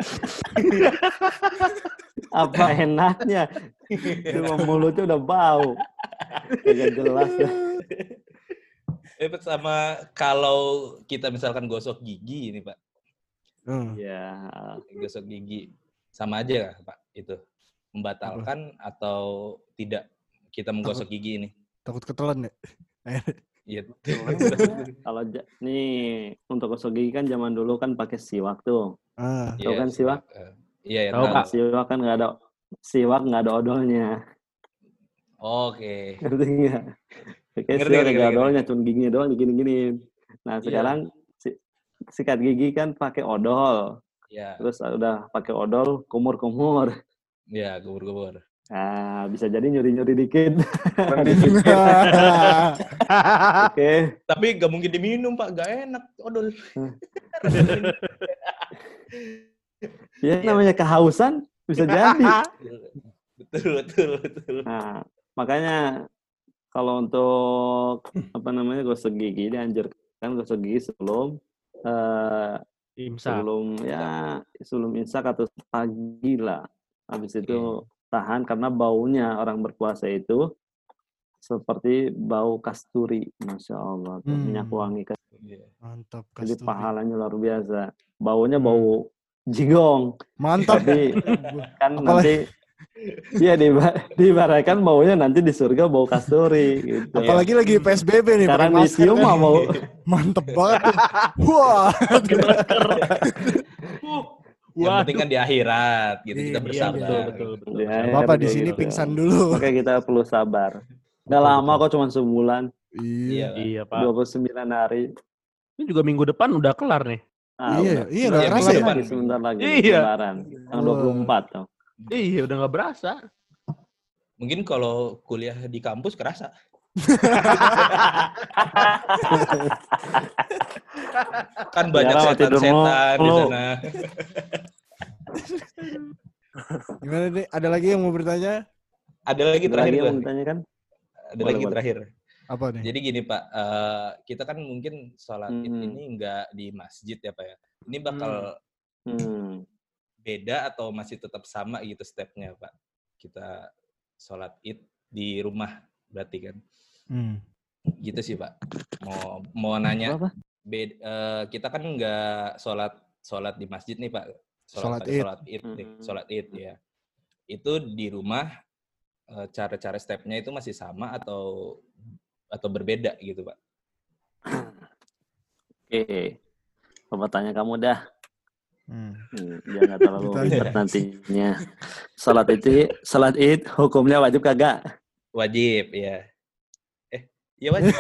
Apa enaknya? Cuma mulutnya udah bau. Kagak jelas ya. Eh sama kalau kita misalkan gosok gigi ini pak, Hmm. Ya, gosok gigi sama aja pak itu membatalkan atau tidak kita menggosok gigi ini? Takut ketelan ya? Iya. kalau nih untuk gosok gigi kan zaman dulu kan pakai siwak tuh. Ah. Tahu kan siwak? Eh, Iya ya. Tahu. Pak. Siwak kan nggak ada siwak nggak ada odolnya. Oke. Ngerti nggak? Pakai siwak nggak ada odolnya, cuma giginya doang digini-gini. Nah Iya. sekarang si- sikat gigi kan pakai odol. Ya, Terus udah pakai odol, kumur-kumur. ya gubur-gubur. Nah, bisa jadi nyuri-nyuri dikit. Oke. Tapi gak mungkin diminum pak, gak enak. Odol. Ya namanya kehausan bisa jadi. betul, betul, betul. Nah, makanya kalau untuk apa namanya gosok gigi dianjurkan gosok gigi sebelum eh, Imsak. sebelum ya sebelum imsak atau pagi lah. Habis itu tahan karena baunya orang berpuasa itu seperti bau kasturi, masya Allah, Hmm. minyak wangi. Iya. Mantap, Jadi Kasturi. pahalanya luar biasa. Baunya bau jigong, Mantap. tapi kan Apalagi- nanti Iya di diibaratkan baunya nanti di surga bau kasturi gitu. Apalagi lagi PSBB nih. Sekarang masker dicium kan. mah bau Mantep banget. Wah. Yang penting kan di akhirat gitu kita Iya, bersabar. betul, betul, betul. Ya, Bapak ya, di kayak sini gitu. pingsan dulu. Makanya kita perlu sabar. Gak lama kok cuma sebulan, Iya. Iya. Iya, Pak. 29 hari. Ini juga minggu depan udah kelar nih. Ah, Iya, udah. iya, nggak Sebentar kerasa ya? lagi, sebentar lagi. Iya. Lebaran. Tanggal Wah. 24 tuh. Iya, udah nggak berasa. Mungkin kalau kuliah di kampus kerasa. Kan banyak setan-setan di sana. Gimana nih? Ada lagi yang mau bertanya? Ada lagi Ada terakhir lagi yang mau kan? Ada Boleh, lagi boleh. terakhir. Apa nih? Jadi gini Pak, eh, kita kan mungkin sholat id Hmm. ini nggak di masjid ya Pak ya. Ini bakal Hmm. beda atau masih tetap sama gitu stepnya Pak? Kita sholat id di rumah berarti kan? Hmm. Gitu sih Pak. Mau mau nanya, Apa? bed- eh, kita kan nggak sholat sholat di masjid nih Pak. Sholat pada Id. Sholat id, Hmm. sholat id ya. Itu di rumah eh, cara-cara stepnya itu masih sama atau atau berbeda gitu Pak? Oke. Coba tanya kamu dah. Hmm. Hmm, biar nggak terlalu ribet nantinya. Salat itu, salat id hukumnya wajib kagak? Wajib, ya. Eh, iya wajib.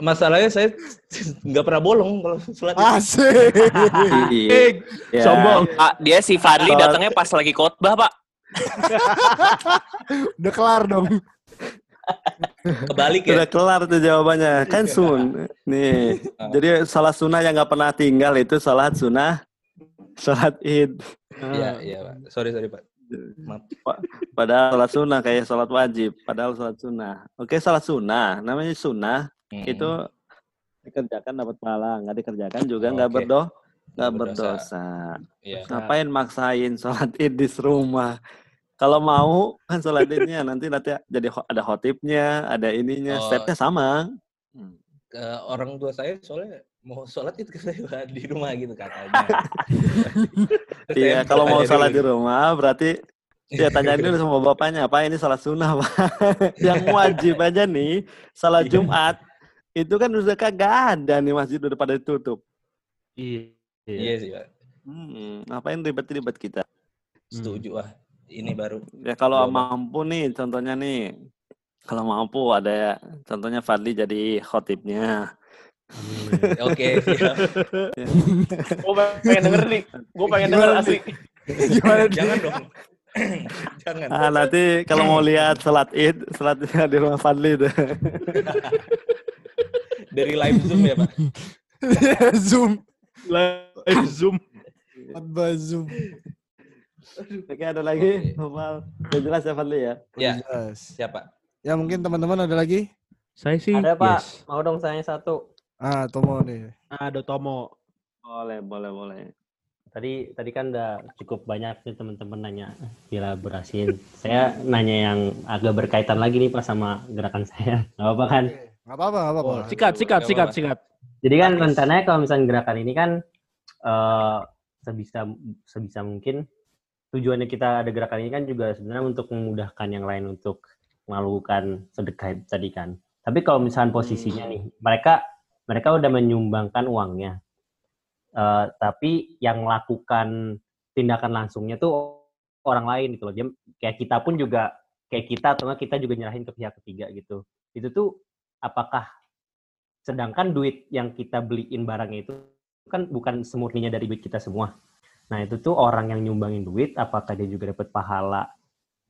Masalahnya saya nggak pernah bolong kalau sholat. Asik. Iya. Ya. Sombong. Pak, dia si Fadli datangnya pas lagi khotbah, Pak. Udah kelar dong. Kebalik ya. Udah kelar tuh jawabannya. Kan sun. Nih. Ah. Jadi salah sunnah yang nggak pernah tinggal itu salat sunnah sholat id. Iya, iya, Pak. Sorry, sorry, Pak. Padahal sholat sunnah kayak sholat wajib. Padahal sholat sunnah. Oke, sholat sunnah. Namanya sunnah Mm. itu dikerjakan dapat pahala, nggak dikerjakan juga Oh, nggak oke. berdoh, nggak berdosa. berdosa. Iya. Ngapain maksain sholat id di rumah? Kalau mau kan sholat idnya nanti nanti jadi ada khotibnya, ada ininya, Oh. stepnya sama. Hmm. Ke orang tua saya soalnya mau sholat itu Pak, di rumah gitu katanya. Iya, kalau mau tanya sholat di rumah berarti ya tanyain dulu sama bapaknya, apa ini sholat sunnah, Pak? Yang wajib aja nih, sholat Iya. Jumat itu kan udah kagak ada nih masjid udah pada tutup. Iya. Iya sih, Pak. Hmm, ngapain ribet-ribet kita? Setuju ah. Ini baru. Ya kalau mampu nih, contohnya nih, kalau mampu ada ya, contohnya Fadli jadi khotibnya. Oke. Gue pengen denger nih. Gue pengen denger asli. Gimana Jangan dong. Jangan. Ah, nanti kalau mau lihat salat id, salatnya di rumah Fadli deh. Dari live Zoom ya, Pak. Zoom. Live Zoom. Khotbah Zoom. Oke, ada lagi? Noval. Udah jelas ya Fadli ya? Ya, Jelas. siapa? Ya mungkin teman-teman ada lagi? Saya sih Ada Pak, yes. mau dong saya satu. Ah, Tomo nih. Ada Tomo. Boleh, boleh, boleh. Tadi tadi kan udah cukup banyak nih teman-teman nanya dielaborasiin. saya nanya yang agak berkaitan lagi nih Pak sama gerakan saya. Gak apa-apa kan? Nggak apa-apa, nggak apa-apa. Oh, Sikat, sikat, sikat, sikat. Jadi kan rencananya kalau misalnya gerakan ini kan eh sebisa sebisa mungkin tujuannya kita ada gerakan ini kan juga sebenarnya untuk memudahkan yang lain untuk melakukan sedekah tadi kan. Tapi kalau misalnya posisinya nih, mereka mereka udah menyumbangkan uangnya, Eh, tapi yang melakukan tindakan langsungnya tuh orang lain gitu loh. Dia kayak kita pun juga kayak kita atau nggak kita juga nyerahin ke pihak ketiga gitu. Itu tuh apakah sedangkan duit yang kita beliin barangnya itu kan bukan semurninya dari duit kita semua. Nah itu tuh orang yang nyumbangin duit, apakah dia juga dapat pahala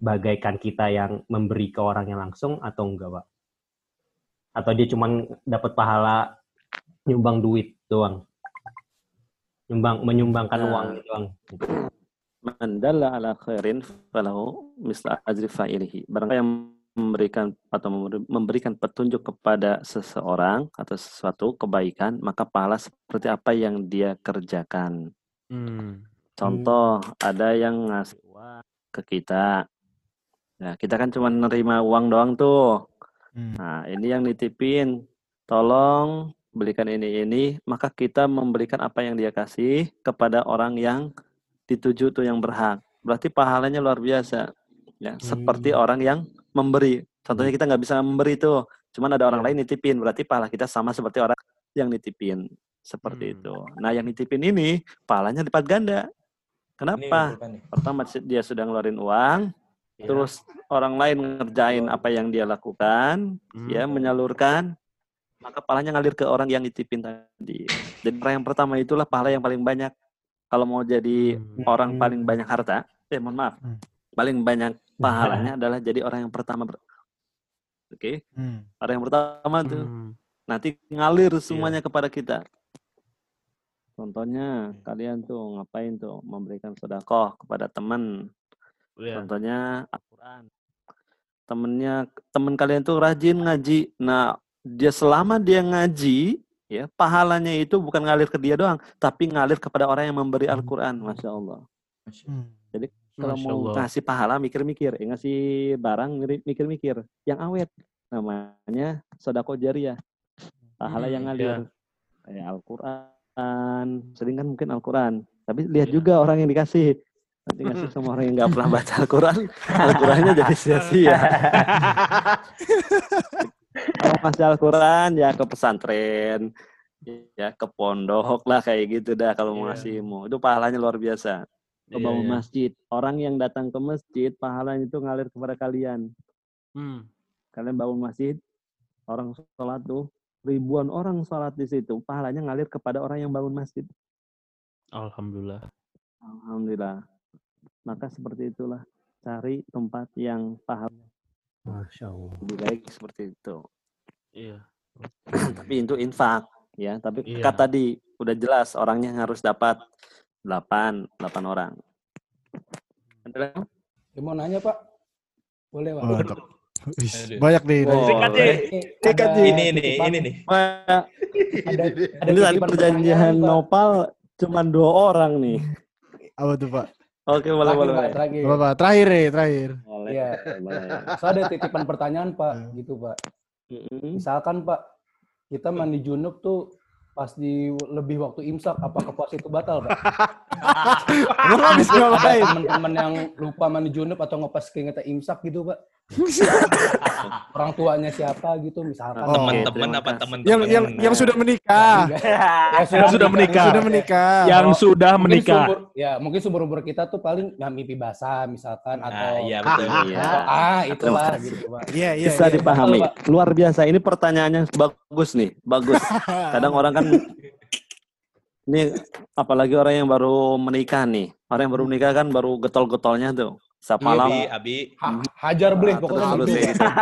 bagaikan kita yang memberi ke orang yang langsung atau enggak, Pak? Atau dia cuma dapat pahala nyumbang duit doang? Nyumbang, menyumbangkan Nah. uang doang. Man dalla ala khairin falahu misla ajri fa'ilihi. Barang yang memberikan atau memberi- memberikan petunjuk kepada seseorang atau sesuatu kebaikan, maka pahala seperti apa yang dia kerjakan. Hmm. Contoh, ada yang ngasih uang ke kita. Nah, kita kan cuma nerima uang doang tuh. Hmm. Nah, ini yang nitipin. Tolong belikan ini ini, maka kita memberikan apa yang dia kasih kepada orang yang dituju tuh yang berhak. Berarti pahalanya luar biasa. Ya, seperti orang yang memberi. Contohnya kita nggak bisa memberi tuh, cuman ada orang lain nitipin, berarti pahala kita sama seperti orang yang nitipin. Seperti Hmm. itu. Nah, yang nitipin ini pahalanya lipat ganda. Kenapa? Pertama dia sudah ngeluarin uang, Ya. terus orang lain ngerjain apa yang dia lakukan, Hmm. ya menyalurkan, maka pahalanya ngalir ke orang yang nitipin tadi. Jadi orang yang pertama itulah pahala yang paling banyak. Kalau mau jadi Hmm. orang paling banyak harta, eh mohon maaf, Hmm. paling banyak pahalanya adalah jadi orang yang pertama. Oke, Hmm. orang yang pertama tuh Hmm. nanti ngalir semuanya kepada kita. Contohnya kalian tuh ngapain tuh memberikan sedekah kepada teman, Iya. Contohnya Al-Quran. Temennya, temen kalian tuh rajin ngaji. Nah, dia selama dia ngaji, ya pahalanya itu bukan ngalir ke dia doang, tapi ngalir kepada orang yang memberi Al-Quran. Masya Allah. Hmm. Kalau Masya mau ngasih pahala, mikir-mikir. Eh, ngasih barang, mikir-mikir. Yang awet. Namanya sodako jariah. Pahala yang Hmm, ngalir. Kayak Al-Quran. Sering kan mungkin Al-Quran. Tapi lihat Iya. juga orang yang dikasih. Nanti ngasih sama orang yang nggak pernah baca Al-Quran, Al-Qurannya jadi sia-sia. Kalau ngasih Al-Quran ya ke pesantren, ya ke pondok lah kayak gitu dah kalau mau Iya. ngasihmu. Itu pahalanya luar biasa. Ke Iya, bangun iya. masjid. Orang yang datang ke masjid, pahalanya itu ngalir kepada kalian. Hmm. Kalian bangun masjid, orang sholat tuh, ribuan orang sholat di situ, pahalanya ngalir kepada orang yang bangun masjid. Alhamdulillah. Alhamdulillah. Maka seperti itulah. Cari tempat yang paham Masya Allah. lebih baik seperti itu. Iya. Tapi itu infak ya. Tapi Iya. kata tadi udah jelas orangnya harus dapat. Delapan, delapan orang. Ada lagi? Ya, mau nanya Pak? Boleh Pak? Aduh. banyak nih. Boleh. deh. Ini. Ini nih, titipan- ini nih. Ada, ada ini tadi perjanjian. Nopal cuma dua orang nih. Apa tuh Pak? Oke, boleh, Terakhir, boleh. Pak, boleh. terakhir. Apa Pak? Terakhir nih, terakhir. Boleh, Iya. boleh. So, ada titipan pertanyaan Pak, gitu Pak. Misalkan Pak, kita mandi junub tuh pas di lebih waktu imsak, apakah puasa itu batal Pak? Emang habis ngapain? teman-teman yang lupa mandi junub atau ngepas keingetan imsak gitu Pak? Orang tuanya siapa gitu misalkan. Oh. Teman-teman apa teman-teman? Yang yang yang sudah menikah. Ya, Yang sudah menikah. Yang sudah menikah. Yang sudah Mungkin menikah. seumur- ya mungkin seumur umur kita tuh paling nggak mimpi basah misalkan Ah, atau iya betul. Iya. ah itulah Terima kasih. gitu Pak. Iya, iya. Bisa iya. dipahami. Luar biasa. Ini pertanyaannya bagus nih, bagus. Kadang orang kan ini apalagi orang yang baru menikah nih. Orang yang baru menikah kan baru getol-getolnya tuh. Setiap Iya, malam. Abi, Abi. Ha- hajar boleh Ah, pokoknya terus gitu.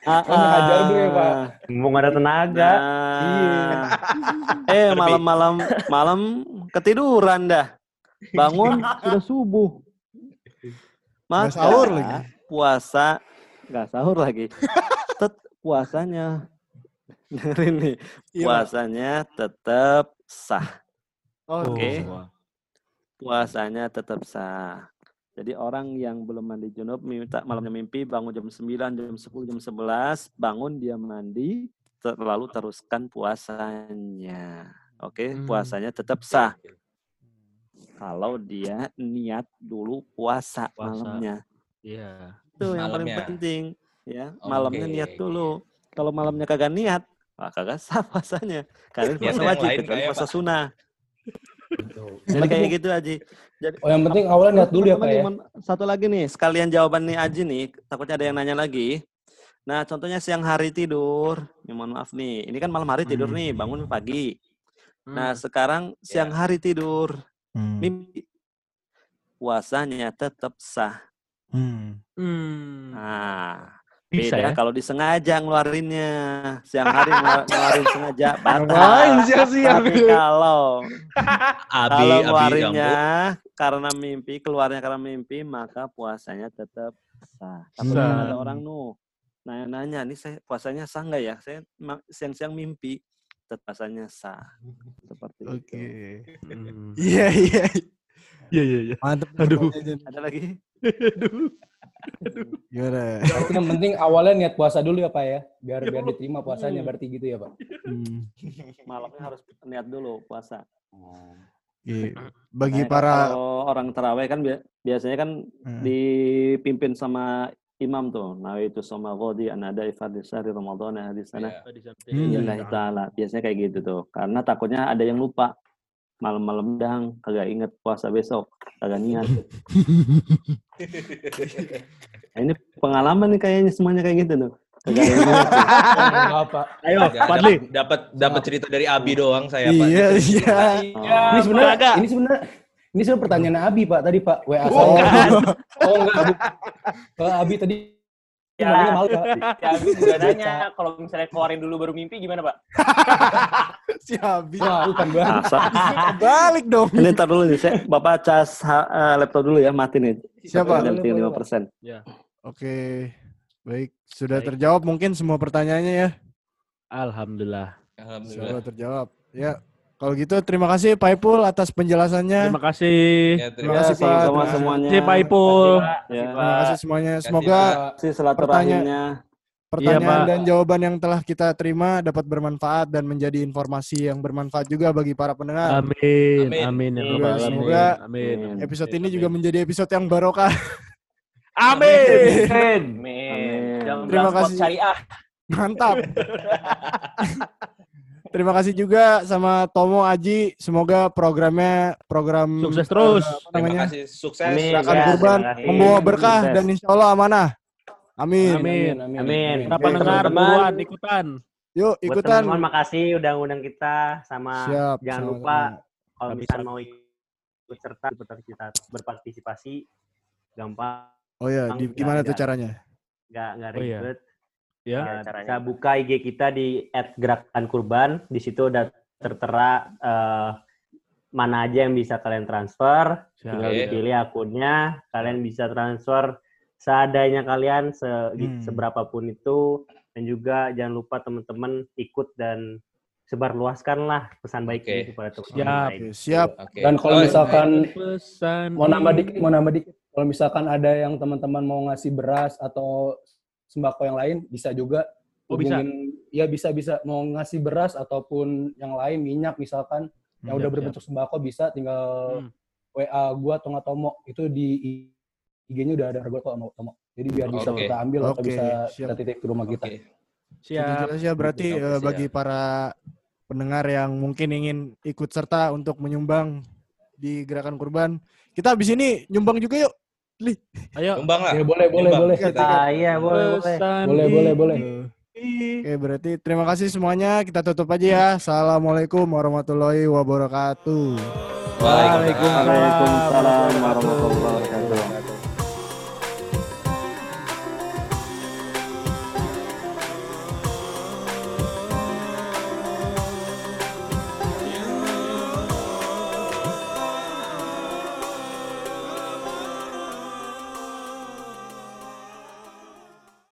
Ah, Pokoknya hajar ya, Pak. Mumpung ada tenaga. Nah. Eh malam-malam malam ketiduran dah. Bangun sudah subuh. Nggak Maka sahur lagi. puasa nggak sahur lagi. Tet puasanya dengerin nih. Iya. Puasanya tetap sah. Oh, Oke. Wah. Puasanya tetap sah. Jadi orang yang belum mandi junub minta malamnya mimpi bangun jam 9, jam 10, jam 11, bangun dia mandi, ter- lalu teruskan puasanya. Oke, Hmm. puasanya tetap sah. Kalau dia niat dulu puasa, Puasa. malamnya. Iya. Itu yang paling Malamnya. penting, ya. Oke, Malamnya niat dulu. Kalau malamnya kagak niat, wah kagak sah puasanya. Kalian puasa wajib, kayak puasa sunnah. Jadi kayak penting- gitu aja. Jadi Oh yang penting awalnya niat dulu ya Pak ya. Satu lagi nih, sekalian jawaban nih Aji nih, takutnya ada yang nanya lagi. Nah, contohnya siang hari tidur, ya mohon maaf nih, ini kan malam hari tidur Hmm. nih, bangun pagi. Nah, Hmm. sekarang siang hari tidur, Hmm. mimpi. Puasanya tetap sah. Hmm. Hmm. Nah, Bisa beda ya? kalau disengaja ngeluarinnya. Siang hari ngelu- ngeluarin sengaja, batal. Tapi gitu? kalau Abi, kalau Abi ngeluarinnya ganggu. karena mimpi, keluarnya karena mimpi, maka puasanya tetap sah. Tapi Sah. ada orang nu nanya-nanya, nih saya puasanya sah nggak ya? Saya siang-siang mimpi, tetap puasanya sah. Seperti Oke. itu. Hmm. Iya, iya. Iya, iya, iya. Mantap. Aduh. Ada lagi? Aduh. Gimana? Berarti yang penting awalnya niat puasa dulu ya Pak ya. Biar biar diterima puasanya berarti gitu ya Pak. Hmm. Malamnya harus niat dulu puasa. Oke. Bagi Makanya para kalau orang terawih kan bia- biasanya kan Hmm. dipimpin sama imam tuh. Nah itu sama ghadi anada ifadhi syahri Ramadan hadis sana. Iya. Di samping. Hmm. Ta'ala. Biasanya kayak gitu tuh. Karena takutnya ada yang lupa. Malam-malam dang, kagak inget puasa besok. Kagak niat. Nah, ini pengalaman nih kayaknya semuanya kayak gitu tuh. Kagak Pak. Ayo, Fadli. dapat- Dapat cerita dari Abi doang saya Pak. Iya, iya. Oh. Ini sebenarnya Pak. ini sebenarnya ini sebenarnya pertanyaan Abi Pak tadi Pak. WA saya. Bukan. Oh enggak. Ke Abi tadi Ya. malu Pak. Ya, Abi juga nanya kalau misalnya keluarin dulu baru mimpi gimana, Pak? Si Abi. Wah, bukan banget. Masa? Balik dong. Ini ntar dulu nih, saya Bapak cas eh, laptop dulu ya, mati nih. Siapa? Boleh, boleh, lima Pak. persen. Oke. Baik, sudah Baik. terjawab mungkin semua pertanyaannya ya. Alhamdulillah. Alhamdulillah. Insyaallah terjawab. Ya. Kalau gitu terima kasih Pak Ipul atas penjelasannya. Terima kasih. Ya, Terima terima kasih. Pak. sama Terima- semuanya. Terima kasih, Pak Ipul. Ya. Terima kasih semuanya. kasih, Semoga Pak. Silaturahimnya. pertanyaan Pak. dan jawaban yang telah kita terima dapat bermanfaat dan menjadi informasi yang bermanfaat juga bagi para pendengar. Amin. Amin. Amin. ya Semoga- Amin. Amin. Episode Amin. ini juga menjadi episode yang barokah. Amin. Amin. Amin. Terima kasih. syariah. Mantap. Terima kasih juga sama Tomo Aji. Semoga programnya program Sukses terus. apa Terima kasih. Sukses. Amin. Gerakan Ya, kurban membawa berkah Sukses. dan insya Allah amanah. Amin. Amin. Amin. Kita Oke, pendengar buruan ikutan. Yuk Buat ikutan. teman-teman makasih udah ngundang kita sama Siap. jangan sama-sama. lupa kalau misalnya sangat- mau ikut serta berpartisipasi, berpartisipasi gampang Oh ya, di, gimana tuh enggak. caranya? nggak nggak Oh, iya. ribet. Ya. Eh, bisa buka IG kita di @gerakan kurban. Di situ udah tertera eh, mana aja yang bisa kalian transfer, tinggal Oke. dipilih akunnya, kalian bisa transfer seadanya kalian se Hmm. seberapapun itu dan juga jangan lupa teman-teman ikut dan sebarluaskanlah pesan baik Oke. ini kepada teman-teman Siap. lain. Siap. Oke. Dan kalau Oh, misalkan Pesan mau nambah dikit, mau nambah dikit. Kalau misalkan ada yang teman-teman mau ngasih beras atau sembako yang lain, bisa juga. Oh, bisa? hubungin- Ya bisa bisa mau ngasih beras ataupun yang lain minyak misalkan yang Hmm, udah siap, berbentuk sembako bisa tinggal Hmm. WA gua atau nggak Tomo itu di IG-nya udah ada harga kok sama Tomo. Jadi biar bisa kita ambil atau Oke, bisa siap. kita titip ke rumah kita. Siap. berarti Oke, eh, siap. bagi para pendengar yang mungkin ingin ikut serta untuk menyumbang di gerakan kurban. Kita habis ini nyumbang juga yuk. Ayo. Tumbang lah. Ya boleh boleh Nyumbang. boleh. Kita- Ah, iya, boleh, boleh. Boleh boleh ini. boleh. Oke, berarti terima kasih semuanya. Kita tutup aja ya. Assalamualaikum warahmatullahi wabarakatuh. Waalaikumsalam. Waalaikumsalam warahmatullahi wabarakatuh.